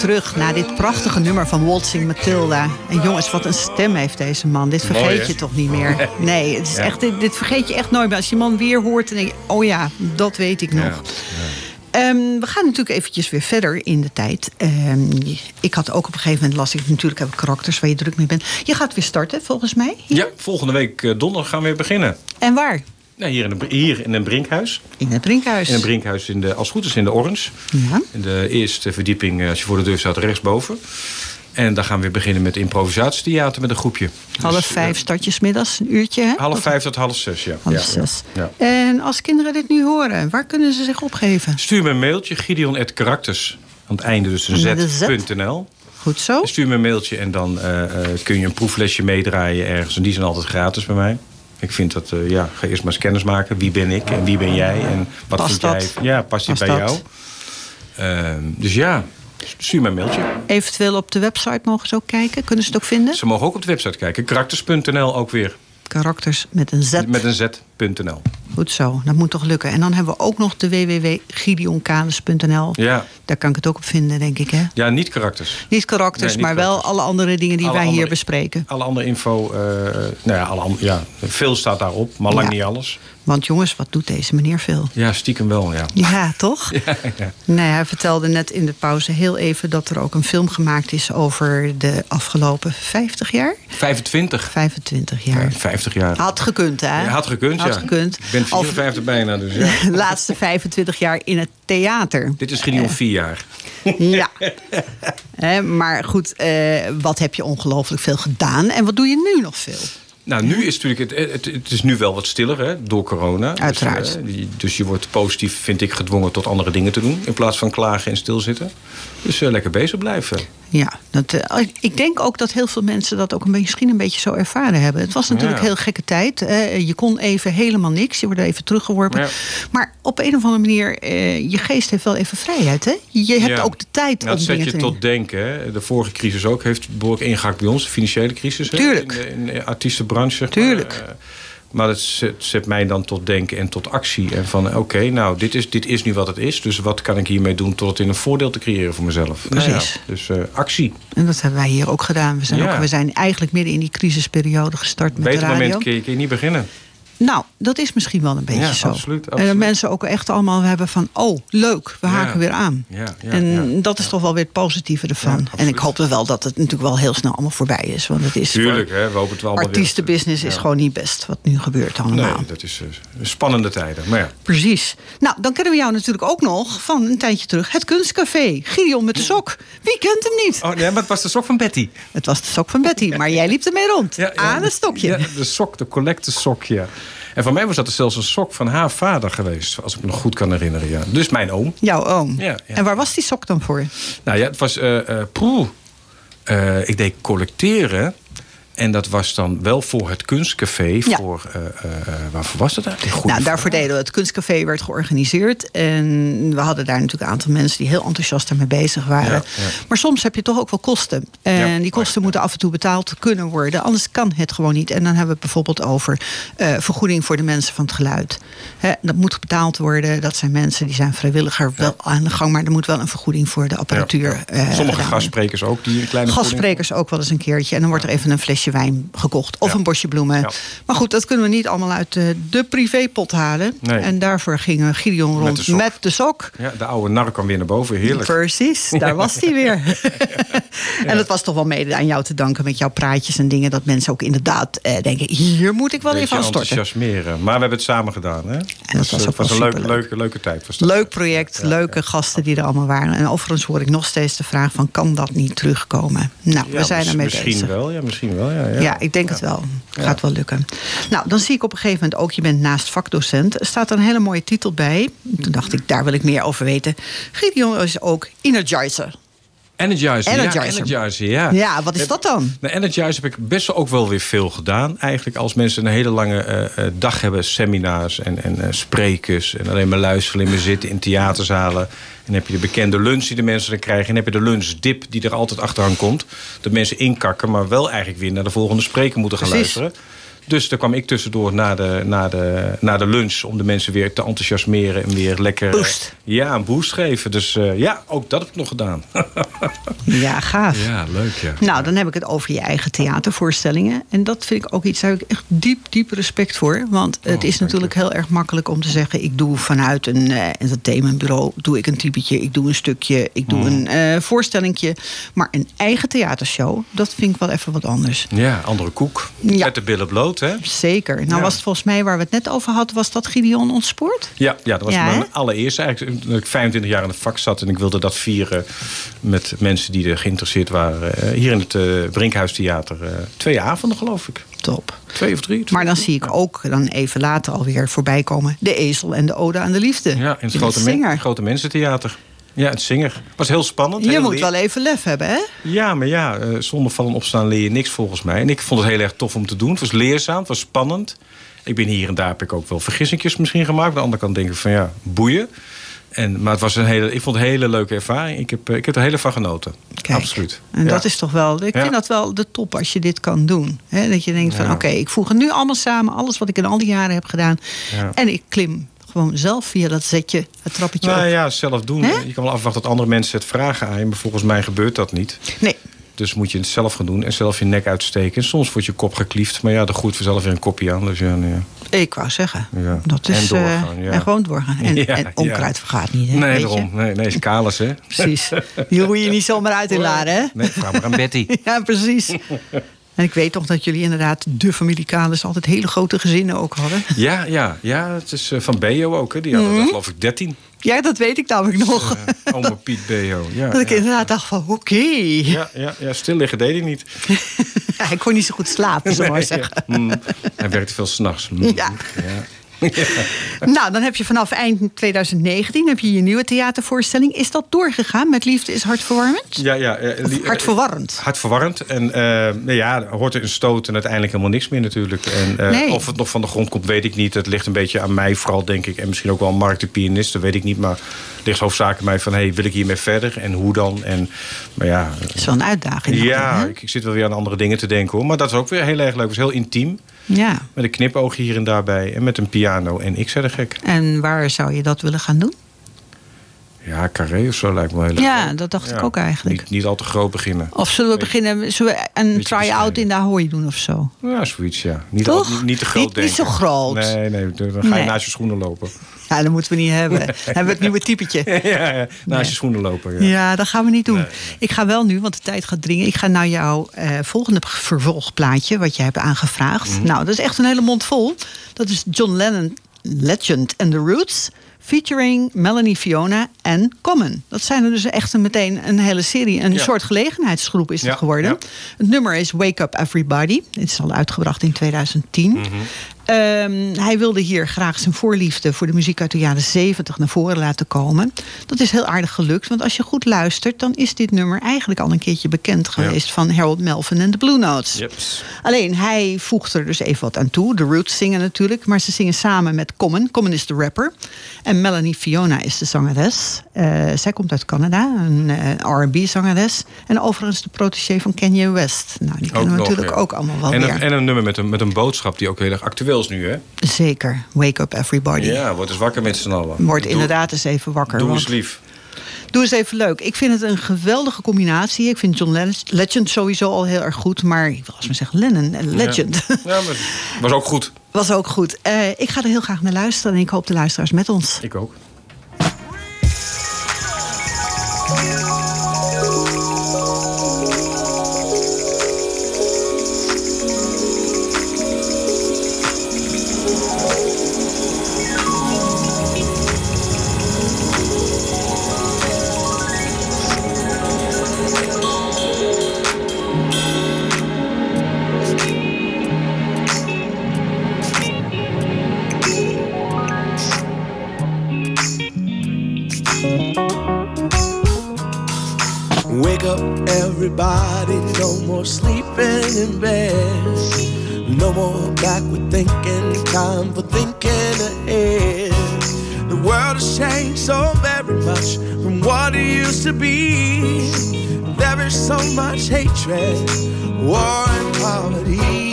terug naar dit prachtige nummer van Waltzing Matilda. En jongens, wat een stem heeft deze man. Dit vergeet Mooi, je toch niet meer? Nee, het is Ja. echt, dit, dit vergeet je echt nooit meer. Als je man weer hoort, dan denk je... oh ja, dat weet ik nog. Ja. Ehm, we gaan natuurlijk eventjes weer verder in de tijd. Ehm, ik had ook op een gegeven moment las ik natuurlijk heb ik karakters waar je druk mee bent. Je gaat weer starten volgens mij. Ja, volgende week eh, donderdag gaan we weer beginnen. En waar? Nou, hier, in hier in een brinkhuis. In het Brinkhuis. In een brinkhuis, in de, als het goed is in de Orange. Ja. In de eerste verdieping, eh, als je voor de deur staat, rechtsboven. En dan gaan we weer beginnen met improvisatietheater met een groepje. Half Dus, vijf eh, start je 's middags, een uurtje hè? half vijf tot half zes, ja. Half Ja, zes. Ja, ja. En als kinderen dit nu horen, waar kunnen ze zich opgeven? Stuur me een mailtje, gideon.karakters. Aan het einde dus een z.nl. Goed zo. Stuur me een mailtje en dan eh, kun je een proeflesje meedraaien ergens. En die zijn altijd gratis bij mij. Ik vind dat, eh, ja, ga eerst maar eens kennis maken. Wie ben ik en wie ben jij? En wat Past vind dat? jij? Ja, past die Past bij dat? jou? Ehm, dus ja, stuur me een mailtje. Eventueel op de website mogen ze ook kijken. Kunnen ze het ook vinden? Ze mogen ook op de website kijken. Karakters.nl ook weer. Karakters met een Z. Met een z.nl. Goed zo, dat moet toch lukken. En dan hebben we ook nog de www.gideonkales.nl. Ja. Daar kan ik het ook op vinden, denk ik. Hè? ja, niet karakters. Niet karakters, Nee, niet maar wel alle andere dingen die Alle wij hier bespreken. Alle andere info, eh, nou ja, alle, ja, veel staat daarop, maar lang Ja. niet alles. Want jongens, wat doet deze meneer veel? Ja, stiekem wel, ja. Ja, toch? Ja, ja. Nee, hij vertelde net in de pauze heel even dat er ook een film gemaakt is over de afgelopen 50 jaar? 25. 25 jaar. 50 jaar. Had gekund, hè? Had gekund, Had ja. gekund. Ik ben 54 bijna, dus ja. De laatste 25 jaar in het theater. Dit is Gideon 4 jaar. Ja. Maar goed, eh, wat heb je ongelooflijk veel gedaan? En wat doe je nu nog veel? Nou, nu is natuurlijk het, het, het is nu wel wat stiller hè, door corona. Uiteraard. Dus, eh, die- dus je wordt positief, vind ik, gedwongen tot andere dingen te doen. In plaats van klagen en stilzitten. Dus eh, lekker bezig blijven. Ja, dat, eh, ik denk ook dat heel veel mensen dat ook een beetje, misschien een beetje zo ervaren hebben. Het was natuurlijk Ja. heel gekke tijd. eh, je kon even helemaal niks. Je wordt even teruggeworpen. Ja. Maar op een of andere manier, eh, je geest heeft wel even vrijheid. Hè? Je hebt Ja. ook de tijd Nou, om dat zet dingen je te tot denken. Hè. De vorige crisis ook heeft behoorlijk ingehakt bij ons. De financiële crisis. Hè, Tuurlijk. In de, in de zeg maar. Tuurlijk. Eh, Maar het zet, zet mij dan tot denken en tot actie. En van, oké, nou, dit is, dit is nu wat het is. Dus wat kan ik hiermee doen tot het in een voordeel te creëren voor mezelf? Nou ja, Precies. dus eh, actie. En dat hebben wij hier ook gedaan. We zijn, Ja. ook, we zijn eigenlijk midden in die crisisperiode gestart met Beter de radio. moment kun je, kun je niet beginnen. Nou, dat is misschien wel een beetje Ja, zo. absoluut, En dat mensen ook echt allemaal hebben van... oh, leuk, we Ja. haken weer aan. Ja, ja, en dat is toch wel weer het positieve ervan. En ik hoop wel dat het natuurlijk wel heel snel allemaal voorbij is. Want het is Tuurlijk, hè, we hopen het wel artiestenbusiness is gewoon niet best wat nu gebeurt allemaal. Nee, dat is eh, spannende tijden. Maar ja, Precies. Nou, dan kennen we jou natuurlijk ook nog van een tijdje terug. Het Kunstcafé. Gideon met de sok. Wie kent hem niet? Oh nee, maar het was de sok van Betty. Het was de sok van Betty, maar jij liep ermee rond. Aan het stokje. De sok, de collecte sok, ja. En voor mij was dat zelfs een sok van haar vader geweest. Als ik me nog goed kan herinneren, ja. Dus mijn oom. Jouw oom. Ja, ja. En waar was die sok dan voor? Nou ja, het was... poeh. Eh, ik deed collecteren. En dat was dan wel voor het kunstcafé. Ja. Voor, eh, waarvoor was dat eigenlijk? Goeie Nou, daarvoor deden we het kunstcafé werd georganiseerd. En we hadden daar natuurlijk een aantal mensen die heel enthousiast ermee bezig waren. Ja, ja. Maar soms heb je toch ook wel kosten. En die kosten moeten af en toe betaald kunnen worden. Anders kan het gewoon niet. En dan hebben we het bijvoorbeeld over vergoeding voor de mensen van het geluid. Hè, dat moet betaald worden. Dat zijn mensen die zijn vrijwilliger wel aan de gang. Maar er moet wel een vergoeding voor de apparatuur. Sommige gastsprekers ook. Die een kleine Gastsprekers ook wel eens een keertje. En dan wordt er even een flesje wijn gekocht. Of Ja. een bosje bloemen. Ja. Maar goed, dat kunnen we niet allemaal uit de, de privépot halen. Nee. En daarvoor ging Gideon Met rond de sok. met de sok. Ja, de oude nar kwam weer naar boven. Heerlijk. Precies, daar was hij weer. En dat was toch wel mede aan jou te danken met jouw praatjes en dingen. Dat mensen ook inderdaad eh, denken: hier moet ik wel even aan storten. enthousiasmeren. Maar we hebben het samen gedaan. Hè? was Dus, ook eh, het was wel een leuke, leuke, leuke tijd. Was dat. Leuk project, leuke gasten die er allemaal waren. En overigens hoor ik nog steeds de vraag: van, kan dat niet terugkomen? Nou, we zijn ermee misschien bezig. wel, ja, misschien wel. Ja, ja. Ja, ik denk het wel. Gaat wel lukken. Nou, dan zie ik op een gegeven moment ook, je bent naast vakdocent. Er staat een hele mooie titel bij. Toen dacht ik, daar wil ik meer over weten. Gideon is ook energizer. Energizer. Energizer. Ja, Energizer, ja. Ja, wat is dat dan? Nou, Energizer heb ik best wel ook wel weer veel gedaan. Eigenlijk als mensen een hele lange eh, eh, dag hebben, seminars en, en eh, sprekers. En alleen maar luisteren, alleen maar zitten in theaterzalen. En heb je de bekende lunch die de mensen dan krijgen. En heb je de lunchdip die er altijd achteraan komt. Dat mensen inkakken, maar wel eigenlijk weer naar de volgende spreker moeten gaan Precies. luisteren. Dus daar kwam ik tussendoor na de, na, de, na de lunch... om de mensen weer te enthousiasmeren en weer lekker... eh, Boost. ja, een boost geven. Dus eh, ja, ook dat heb ik nog gedaan. Ja, gaaf. ja, leuk ja. Nou, dan heb ik het over je eigen theatervoorstellingen. En dat vind ik ook iets, daar heb ik echt diep, diep respect voor. Want het Oh, is natuurlijk heel erg makkelijk om te zeggen... ik doe vanuit een eh, entertainmentbureau, doe ik een typetje... ik doe een stukje, ik doe een eh voorstellingje. Maar een eigen theatershow, dat vind ik wel even wat anders. Ja, andere koek. Ja. Met de billen bloot, hè? Zeker. Nou Ja. was het volgens mij waar we het net over hadden... was dat Gideon ontspoort? Ja, ja dat was Ja, mijn allereerste. Eigenlijk, dat ik 25 jaar in het vak zat en ik wilde dat vieren met mensen die er geïnteresseerd waren. Eh, hier in het eh Brinkhuistheater. eh, twee avonden, geloof ik. Top. Twee of drie. Maar dan zie ik ook dan even later alweer voorbij komen... de ezel en de ode aan de liefde. Ja, in het Je grote, men- zinger. grote mensentheater. Ja, het zinger. Was heel spannend. Je heel moet leer- wel even lef hebben, hè? Ja, maar ja, eh, zonder vallen opstaan leer je niks volgens mij. En ik vond het heel erg tof om te doen. Het was leerzaam, het was spannend. Ik ben hier en daar heb ik ook wel vergissingjes misschien gemaakt. Aan de andere kant denk ik van ja, boeien. En, maar het was een hele, ik vond het een hele leuke ervaring. Ik heb, eh, ik heb er heel van genoten. Kijk, Absoluut. En Ja. dat is toch wel, ik Ja. vind dat wel de top als je dit kan doen. Hè? Dat je denkt van Ja. oké, ik voeg het nu allemaal samen, alles wat ik in al die jaren heb gedaan. En ik klim gewoon zelf via dat zetje, het trappetje Nou op. ja, zelf doen. Je kan wel afwachten dat andere mensen het vragen aan je. Maar volgens mij gebeurt dat niet. Nee, Dus moet je het zelf gaan doen en zelf je nek uitsteken. En soms wordt je kop gekliefd. Maar ja, er groeit vanzelf weer een kopje aan. Dus ja, nee. ik wou zeggen. Ja. Dat is, En doorgaan, eh, ja. En gewoon doorgaan. En, Ja, en onkruid ja. vergaat niet, hè? Nee, weet je? daarom. Nee, nee, is kalis, hè? Precies. Die roei je niet zomaar uit in Laren, hè? Nee, vraag maar aan Betty. Ja, precies. En ik weet toch dat jullie inderdaad de familie Kalis altijd hele grote gezinnen ook hadden. Ja, ja, ja, het is eh, van Beo ook. Hè. Die hadden er, geloof ik 13. Ja, dat weet ik namelijk nog. Eh, oma Piet Beo. Ja, dat ik ja. inderdaad dacht van, oké. Ja, ja, ja, stil liggen deed hij niet. Hij kon niet zo goed slapen, zullen we maar zeggen. Mm, hij werkte veel s'nachts. Mm, Ja. Ja. Nou, dan heb je vanaf eind 2019 heb je je nieuwe theatervoorstelling. Is dat doorgegaan met Liefde is hartverwarmend? Ja, ja. eh, die- Hartverwarrend. Hartverwarrend. En eh, nou ja, hoort er een stoot en uiteindelijk helemaal niks meer natuurlijk. En eh, Nee. of het nog van de grond komt, weet ik niet. Het ligt een beetje aan mij vooral, denk ik. En misschien ook wel aan Mark de pianist, dat weet ik niet. Maar het ligt hoofdzakelijk mij van, hey, wil ik hiermee verder? En hoe dan? En, maar ja, Dat is wel een uitdaging. ja ik, ik zit wel weer aan andere dingen te denken hoor. Maar dat is ook weer heel erg leuk. Het is heel intiem. Ja. Met een knipoog hier en daarbij. En met een piano. En ik zei de gek. En waar zou je dat willen gaan doen? Ja, carré of zo lijkt me heel erg Ja, leuk. dat dacht ik ook eigenlijk. Niet, niet al te groot beginnen. Of zullen we beginnen, zullen we een try-out in de Ahoy doen of zo? Ja, zoiets, ja. Niet, al- niet, niet te groot Niet- niet zo groot. Nee, nee, dan ga je Nee. naast je schoenen lopen. Ja, dat moeten we niet hebben. Dan hebben we het nieuwe typetje. ja, ja, naast Nee. je schoenen lopen. Ja. Ja, dat gaan we niet doen. Nee, Ik ga wel nu, want de tijd gaat dringen. Ik ga naar jouw eh, volgende vervolgplaatje, wat je hebt aangevraagd. Mhm. Nou, dat is echt een hele mond vol. Dat is John Lennon, Legend and the Roots. Featuring Melanie Fiona en Common. Dat zijn er dus echt een, meteen een hele serie. Een Ja. soort gelegenheidsgroep is het geworden. Het nummer is Wake Up Everybody. Het is al uitgebracht in 2010. Mhm. Ehm, hij wilde hier graag zijn voorliefde voor de muziek uit de jaren 70 naar voren laten komen. Dat is heel aardig gelukt, want als je goed luistert, dan is dit nummer eigenlijk al een keertje bekend geweest van Harold Melvin en de Blue Notes. Jeps. Alleen hij voegt er dus even wat aan toe. De Roots zingen natuurlijk, maar ze zingen samen met Common. Common is de rapper. En Melanie Fiona is de zangeres. Eh, zij komt uit Canada, een eh, RB-zangeres. En overigens de protégé van Kanye West. Nou, die kennen we natuurlijk ja. ook allemaal wel en weer. een, en een nummer met een, met een boodschap die ook heel erg actueel nu, hè? Zeker. Wake up everybody. Ja, word eens wakker met z'n allen. Wordt Doe- inderdaad eens even wakker. Doe eens lief. Doe eens even leuk. Ik vind het een geweldige combinatie. Ik vind John Legend sowieso al heel erg goed. Maar ik wil als maar zeggen Lennon en Legend. Ja, maar was ook goed. Was ook goed. Eh, ik ga er heel graag naar luisteren. En ik hoop de luisteraars met ons. Ik ook. Wake up, everybody. No more sleeping in bed. No more backward thinking. Time for thinking ahead. The world has changed so very much from what it used to be. There is so much hatred, war, and poverty.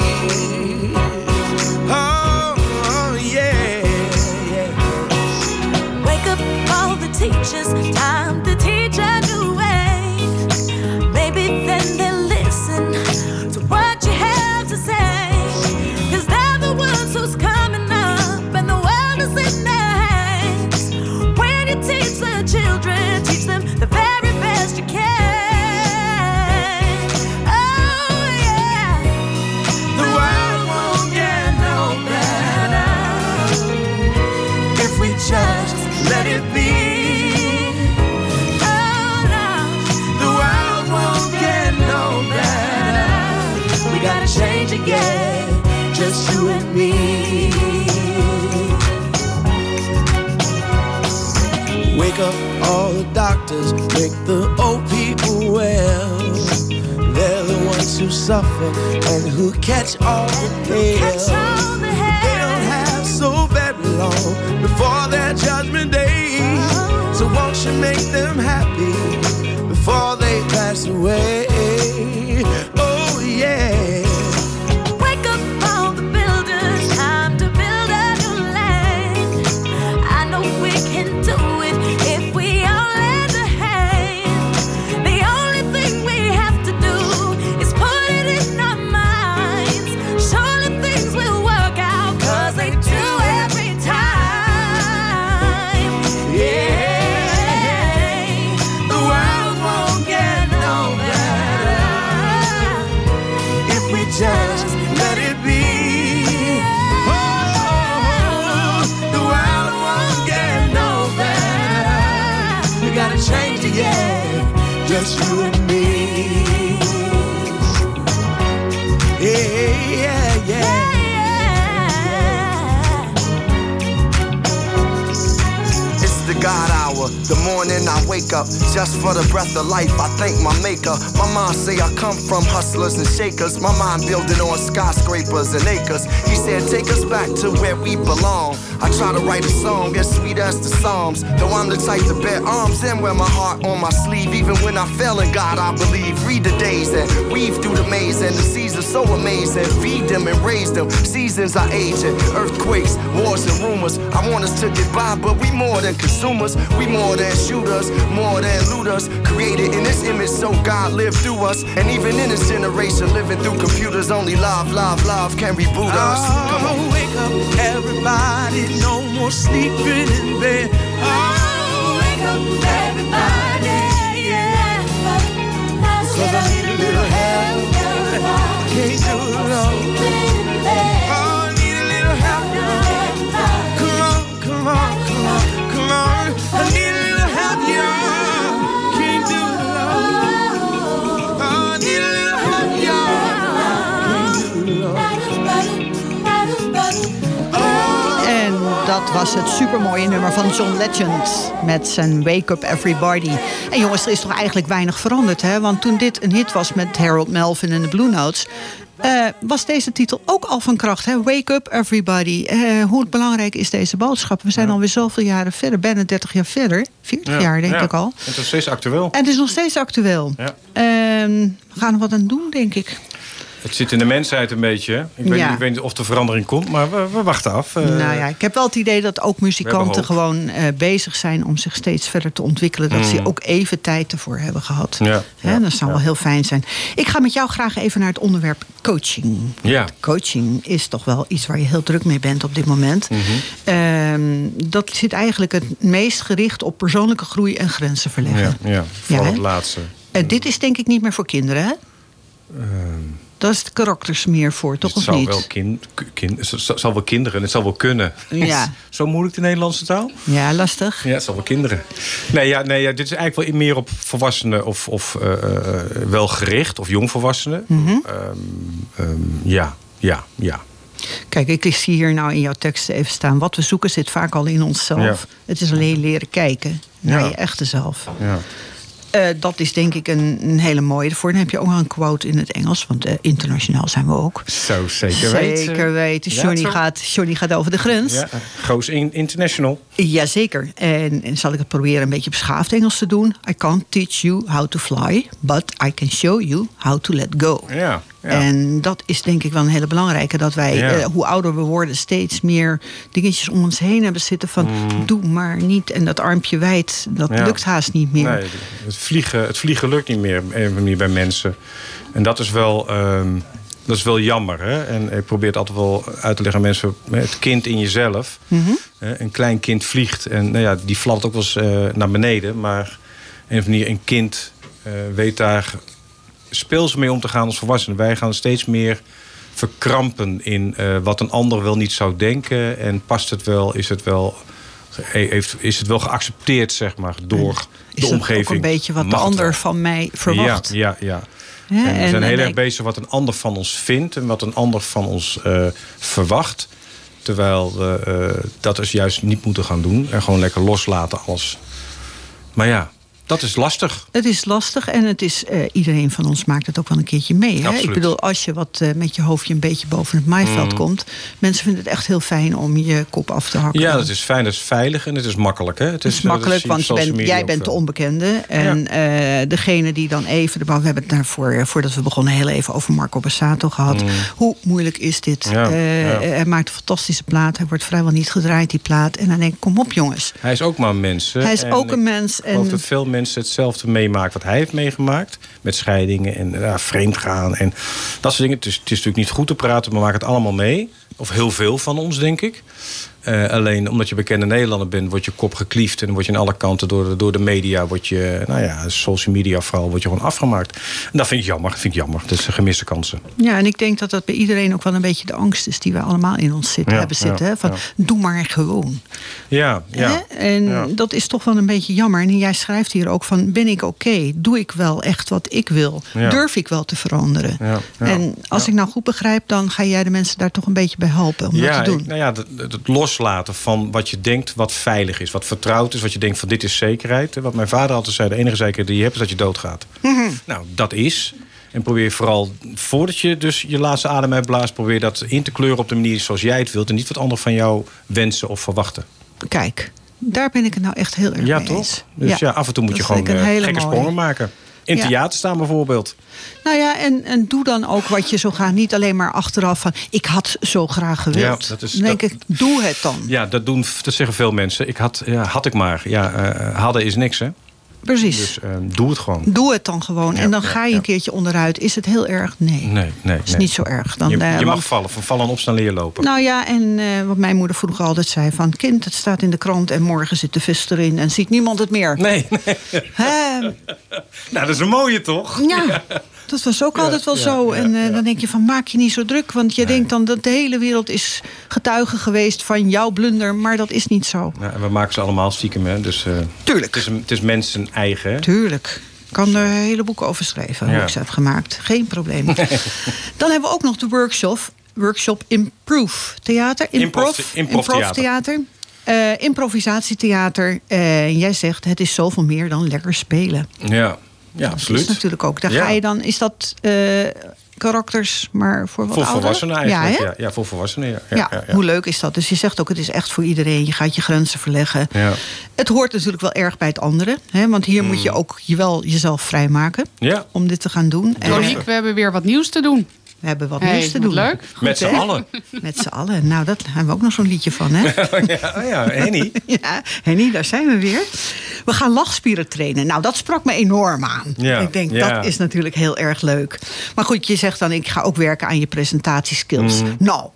teach us time to teach. Just you and me. Wake up all the doctors, make the old people well. They're the ones who suffer and who catch all the Catch hell. They don't have so very long before their judgment day. Uh-huh. So won't you make them hustlers and shakers. My mind building on skyscrapers and acres. Said, take us back to where we belong. I try to write a song as sweet as the Psalms. Though I'm the type to bear arms and wear my heart on my sleeve. Even when I fail in God, I believe. Read the days and weave through the maze. And the seasons so amazing. Feed them and raise them. Seasons are aging. Earthquakes, wars, and rumors. I want us to get by, but we more than consumers. We more than shooters, more than looters. Created in this image, so God lived through us. And even in this generation, living through computers, only love, love, love can reboot us. On, wake up, everybody. No more sleeping in bed. Oh, wake up, everybody. Yeah. Cause I need a little help. Can't do it alone. Dat was het supermooie nummer van John Legend met zijn Wake Up Everybody. En jongens, er is toch eigenlijk weinig veranderd, hè? Want toen dit een hit was met Harold Melvin en de Blue Notes... eh, was deze titel ook al van kracht, hè? Wake Up Everybody. Eh, hoe belangrijk is deze boodschap? We zijn alweer zoveel jaren verder, bijna 30 jaar verder. 40 jaar, denk Ja. ik al. Het is steeds actueel. En het is nog steeds actueel. Ja. Ehm, we gaan er wat aan doen, denk ik. Het zit in de mensheid een beetje. Ik weet, Ja. niet, ik weet niet of er verandering komt, maar we, we wachten af. Eh, nou ja, ik heb wel het idee dat ook muzikanten gewoon eh, bezig zijn om zich steeds verder te ontwikkelen. Dat ze Mm. ook even tijd ervoor hebben gehad. Ja, Hè, ja, dat zou wel heel fijn zijn. Ik ga met jou graag even naar het onderwerp coaching. Ja. Coaching is toch wel iets waar je heel druk mee bent op dit moment. Mhm. Ehm, dat zit eigenlijk het meest gericht op persoonlijke groei en grenzen verleggen. Ja, ja, vooral Ja, het hè? laatste. En dit is denk ik niet meer voor kinderen, hè? Dat is de karakters meer voor, toch het of zal niet? wel, kind, kind, het zal- wel kinderen, het zal wel kunnen. Ja. Zo moeilijk de Nederlandse taal? Ja, lastig. Ja, het zal wel kinderen. Nee, ja, nee ja, dit is eigenlijk wel meer op volwassenen of, of eh, eh, wel gericht, of jongvolwassenen. Ehm, ja, ja, ja. Kijk, ik zie hier nou in jouw teksten even staan. Wat we zoeken zit vaak al in onszelf. Ja. Het is alleen leren kijken naar Ja. je echte zelf. ja. Eh, dat is denk ik een, een hele mooie. Daarvoor dan heb je ook nog een quote in het Engels. Want eh, internationaal zijn we ook. Zo, zeker weten. Zeker weten. Johnny, gaat, Johnny gaat over de grens. Ja, Goos in, International. Jazeker. En, en zal ik het proberen een beetje beschaafd Engels te doen. I can't teach you how to fly, but I can show you how to let go. Ja. Ja. En dat is denk ik wel een hele belangrijke. Dat wij, Ja. eh, hoe ouder we worden, steeds meer dingetjes om ons heen hebben zitten. Van doe maar niet. En dat armpje wijd, dat Mm. Ja. lukt haast niet meer. Nee, het vliegen, het vliegen lukt niet meer manier bij mensen. En dat is wel, ehm, dat is wel jammer. Hè? En ik probeer het altijd wel uit te leggen aan mensen. Het kind in jezelf. Mhm. Een klein kind vliegt. En nou ja, die fladdert ook wel eens eh, naar beneden. Maar een of andere manier, een kind eh, weet daar speels mee om te gaan als volwassenen. Wij gaan steeds meer verkrampen in eh, wat een ander wel niet zou denken. En past het wel, is het wel, heeft, is het wel geaccepteerd, zeg maar, door Is de omgeving. ook een beetje wat de Mag ander van mij verwacht? Ja, ja, ja. En we en- zijn heel erg ik- bezig wat een ander van ons vindt en wat een ander van ons eh, verwacht. Terwijl we eh, dat dus juist niet moeten gaan doen en gewoon lekker loslaten alles. Maar ja, dat is lastig. Het is lastig en het is, eh, iedereen van ons maakt het ook wel een keertje mee. Hè? Ik bedoel, als je wat eh, met je hoofdje een beetje boven het maaiveld Mm. komt... mensen vinden het echt heel fijn om je kop af te hakken. Ja, dat is fijn, dat is veilig en het is makkelijk. Hè? Het Het is eh, makkelijk, want je bent, jij bent de veel. onbekende. En eh, degene die dan even... We hebben het daarvoor, eh, voordat we begonnen heel even over Marco Bassato gehad. Hoe moeilijk is dit? Mm. Ja, Eh, ja. Hij maakt een fantastische plaat. Hij wordt vrijwel niet gedraaid, die plaat. En dan denk ik, kom op jongens. Hij is ook maar een mens. Hij is En ook een mens. Ik En dat veel mensen hetzelfde meemaken wat hij heeft meegemaakt. Met scheidingen en ja, vreemdgaan en dat soort dingen. Het is, het is natuurlijk niet goed te praten, maar we maken het allemaal mee. Of heel veel van ons, denk ik. Eh, alleen omdat je bekende Nederlander bent, wordt je kop gekliefd. En dan word je aan alle kanten door de, door de media, wordt je, nou ja, social media vooral, wordt je gewoon afgemaakt. En dat vind ik jammer. Dat vind ik jammer. Dat is een gemiste kansen. Ja, en ik denk dat dat bij iedereen ook wel een beetje de angst is die we allemaal in ons zitten, Ja, hebben zitten. ja, hè? Van ja. doe maar gewoon. Ja, ja. Hè? En dat is toch wel een beetje jammer. En jij schrijft hier ook van: ben ik oké? Doe ik wel echt wat ik wil? Durf ik wel te veranderen? En als ik nou goed begrijp, dan ga jij de mensen daar toch een beetje bij helpen om ja, dat te doen. ik- nou ja, het, het loslaten van wat je denkt wat veilig is, wat vertrouwd is, wat je denkt van dit is zekerheid. Wat mijn vader altijd zei, de enige zekerheid die je hebt is dat je doodgaat. Mhm. Nou, dat is. En probeer vooral, voordat je dus je laatste adem uitblaast, probeer dat in te kleuren op de manier zoals jij het wilt. En niet wat anderen van jou wensen of verwachten. Kijk, daar ben ik het nou echt heel erg Ja, mee toch? eens. Dus ja, af en toe moet dat je gewoon eh, gekke sprongen maken. In Ja. theater staan bijvoorbeeld. Nou ja, en, en doe dan ook wat je zo graag. Niet alleen maar achteraf van, ik had zo graag gewild. Ja, dat is- dan denk dat- ik, doe het dan. Ja, dat, doen, dat zeggen veel mensen. Ik had, ja, had ik maar. Ja, eh, hadden is niks, hè? Precies. Dus eh, doe het gewoon. Doe het dan gewoon. Ja, en dan ja, ga je een keertje onderuit. Is het heel erg? Nee. Nee, nee. is nee. niet zo erg. Dan, je eh, mag vallen. Van vallen en opstaan leer lopen. Nou ja, en eh, wat mijn moeder vroeger altijd zei: van kind, het staat in de krant en morgen zit de vis erin en ziet niemand het meer. Nee, nee. Nou, dat is een mooie toch? Ja, dat was ook altijd wel ja, zo. ja, en eh, ja. dan denk je van maak je niet zo druk, want je denkt dan dat de hele wereld is getuige geweest van jouw blunder, maar dat is niet zo. Nou, en we maken ze allemaal stiekem, hè? Dus, eh, Tuurlijk. Het is, een- het is mensen eigen. Tuurlijk. Ik kan er hele boeken over schrijven, hoe Ja. ik ze heb gemaakt. Geen probleem. Dan hebben we ook nog de workshop, workshop Improve Theater. Improv- improv theater. theater. Eh, improvisatietheater. Eh, jij zegt, het is zoveel meer dan lekker spelen. Ja, ja Dat absoluut. is natuurlijk ook. Daar Ja. ga je dan, is dat eh, karakters, maar voor wat Voor ouderen? volwassenen eigenlijk. Ja, Ja, voor volwassenen. Ja, Ja, ja, ja, ja. hoe leuk is dat? Dus je zegt ook, het is echt voor iedereen. Je gaat je grenzen verleggen. Ja. Het hoort natuurlijk wel erg bij het andere. Hè? Want hier moet je ook je wel jezelf vrijmaken. Ja. om dit te gaan doen. En Monique, we hebben weer wat nieuws te doen. we hebben wat Hey, nieuws te doen. leuk. Met z'n allen. Met z'n allen. Nou, dat hebben we ook nog zo'n liedje van, hè? ja, oh ja, Henny. Ja, Henny, daar zijn we weer. We gaan lachspieren trainen. Nou, dat sprak me enorm aan. Ja, Ik denk, ja. dat is natuurlijk heel erg leuk. Maar goed, je zegt dan, ik ga ook werken aan je presentatieskills. Nou,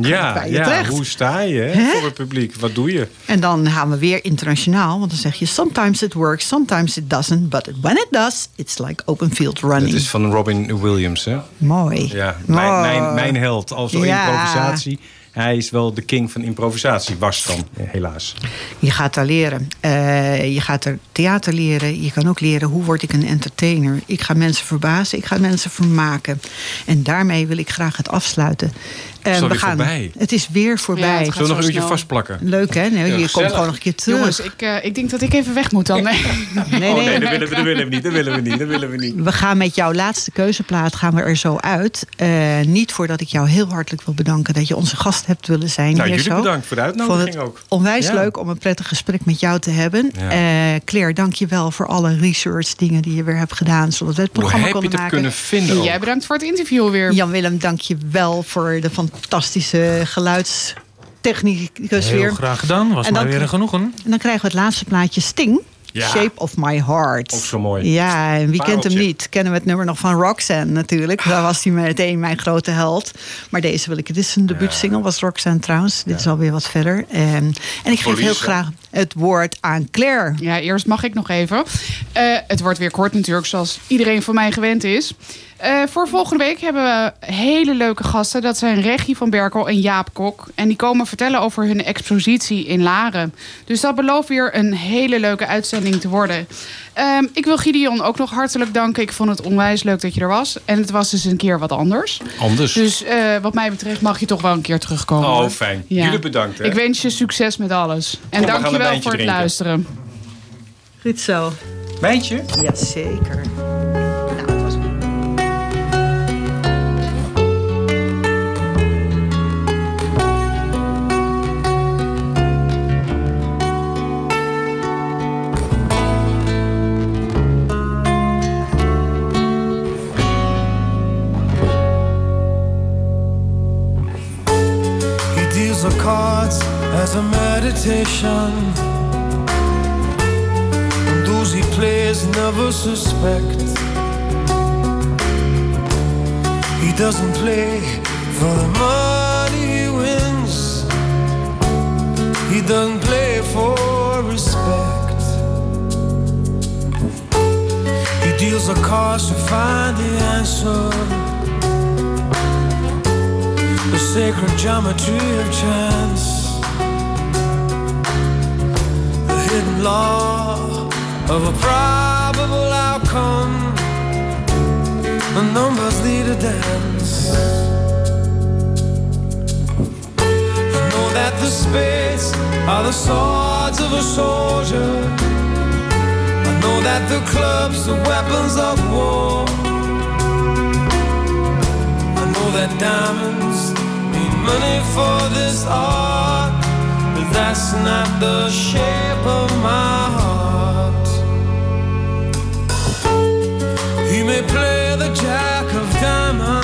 Ja, ja terecht. hoe sta je hè, voor het publiek? Wat doe je? en dan gaan we weer internationaal. Want dan zeg je, sometimes it works, sometimes it doesn't. But when it does, it's like open field running. is van Robin Williams, hè? Mooi. Ja, mijn, Mooi. mijn, mijn held. Als Ja. improvisatie. Hij is wel de king van improvisatie, was dan, helaas. Je gaat daar leren. Eh, je gaat er theater leren. Je kan ook leren hoe word ik een entertainer. Ik ga mensen verbazen. Ik ga mensen vermaken. En daarmee wil ik graag het afsluiten. En is we gaan. voorbij. Het is weer voorbij. Ja, Zullen we nog een uurtje snel. vastplakken? Leuk hè? Nee, je komt gewoon nog een keer terug. Jongens, ik, eh, ik denk dat ik even weg moet dan. Nee. nee, Oh nee. nee, dat willen we, dat willen we niet. Dat willen we niet. Dat willen we niet. We gaan met jouw laatste keuzeplaat gaan we er zo uit. Eh, niet voordat ik jou heel hartelijk wil bedanken dat je onze gast hebt willen zijn. Nou, hier jullie zo. bedankt voor de uitnodiging het ook. onwijs Ja. leuk om een prettig gesprek met jou te hebben. Ja. Eh, Claire, dank je wel voor alle research dingen die je weer hebt gedaan. Zodat we het Hoe programma heb je konden het maken. kunnen vinden? Jij bedankt voor het interview weer. Jan-Willem, dank je wel voor de fantastische geluidstechnicus Heel weer. graag gedaan. Was En weer een genoegen. En dan krijgen we het laatste plaatje Sting. Ja. Shape of My Heart. Ook zo mooi. Ja, en wie kent hem niet? Kennen we het nummer nog van Roxanne natuurlijk. Daar was hij meteen mijn grote held. Maar deze wil ik. Dit is een debuutsingle, was Roxanne trouwens. Dit is alweer wat verder. En, en ik geef Police, heel graag het woord aan Claire. Ja, eerst mag ik nog even. Eh, het wordt weer kort natuurlijk, zoals iedereen van mij gewend is. Eh, voor volgende week hebben we hele leuke gasten. Dat zijn Regie van Berkel en Jaap Kok. En die komen vertellen over hun expositie in Laren. Dus dat belooft weer een hele leuke uitzending te worden. Ehm, ik wil Gideon ook nog hartelijk danken. Ik vond het onwijs leuk dat je er was. En het was dus een keer wat anders. Anders. Dus eh, wat mij betreft mag je toch wel een keer terugkomen. Oh, fijn. Ja. Jullie bedankt. Hè? Ik wens je succes met alles. En dank je wel voor het drinken. luisteren. Goed zo. Wijntje? Jazeker. Deals the cards as a meditation. And those he plays never suspect. He doesn't play for the money he wins. He doesn't play for respect. He deals the cards to find the answer the sacred geometry of chance, the hidden law of a probable outcome. The numbers lead a dance. Know that the spades are the swords of a soldier. I know that the clubs are weapons of war. I know that diamonds money for this art, but that's not the shape of my heart. He may play the jack of diamonds.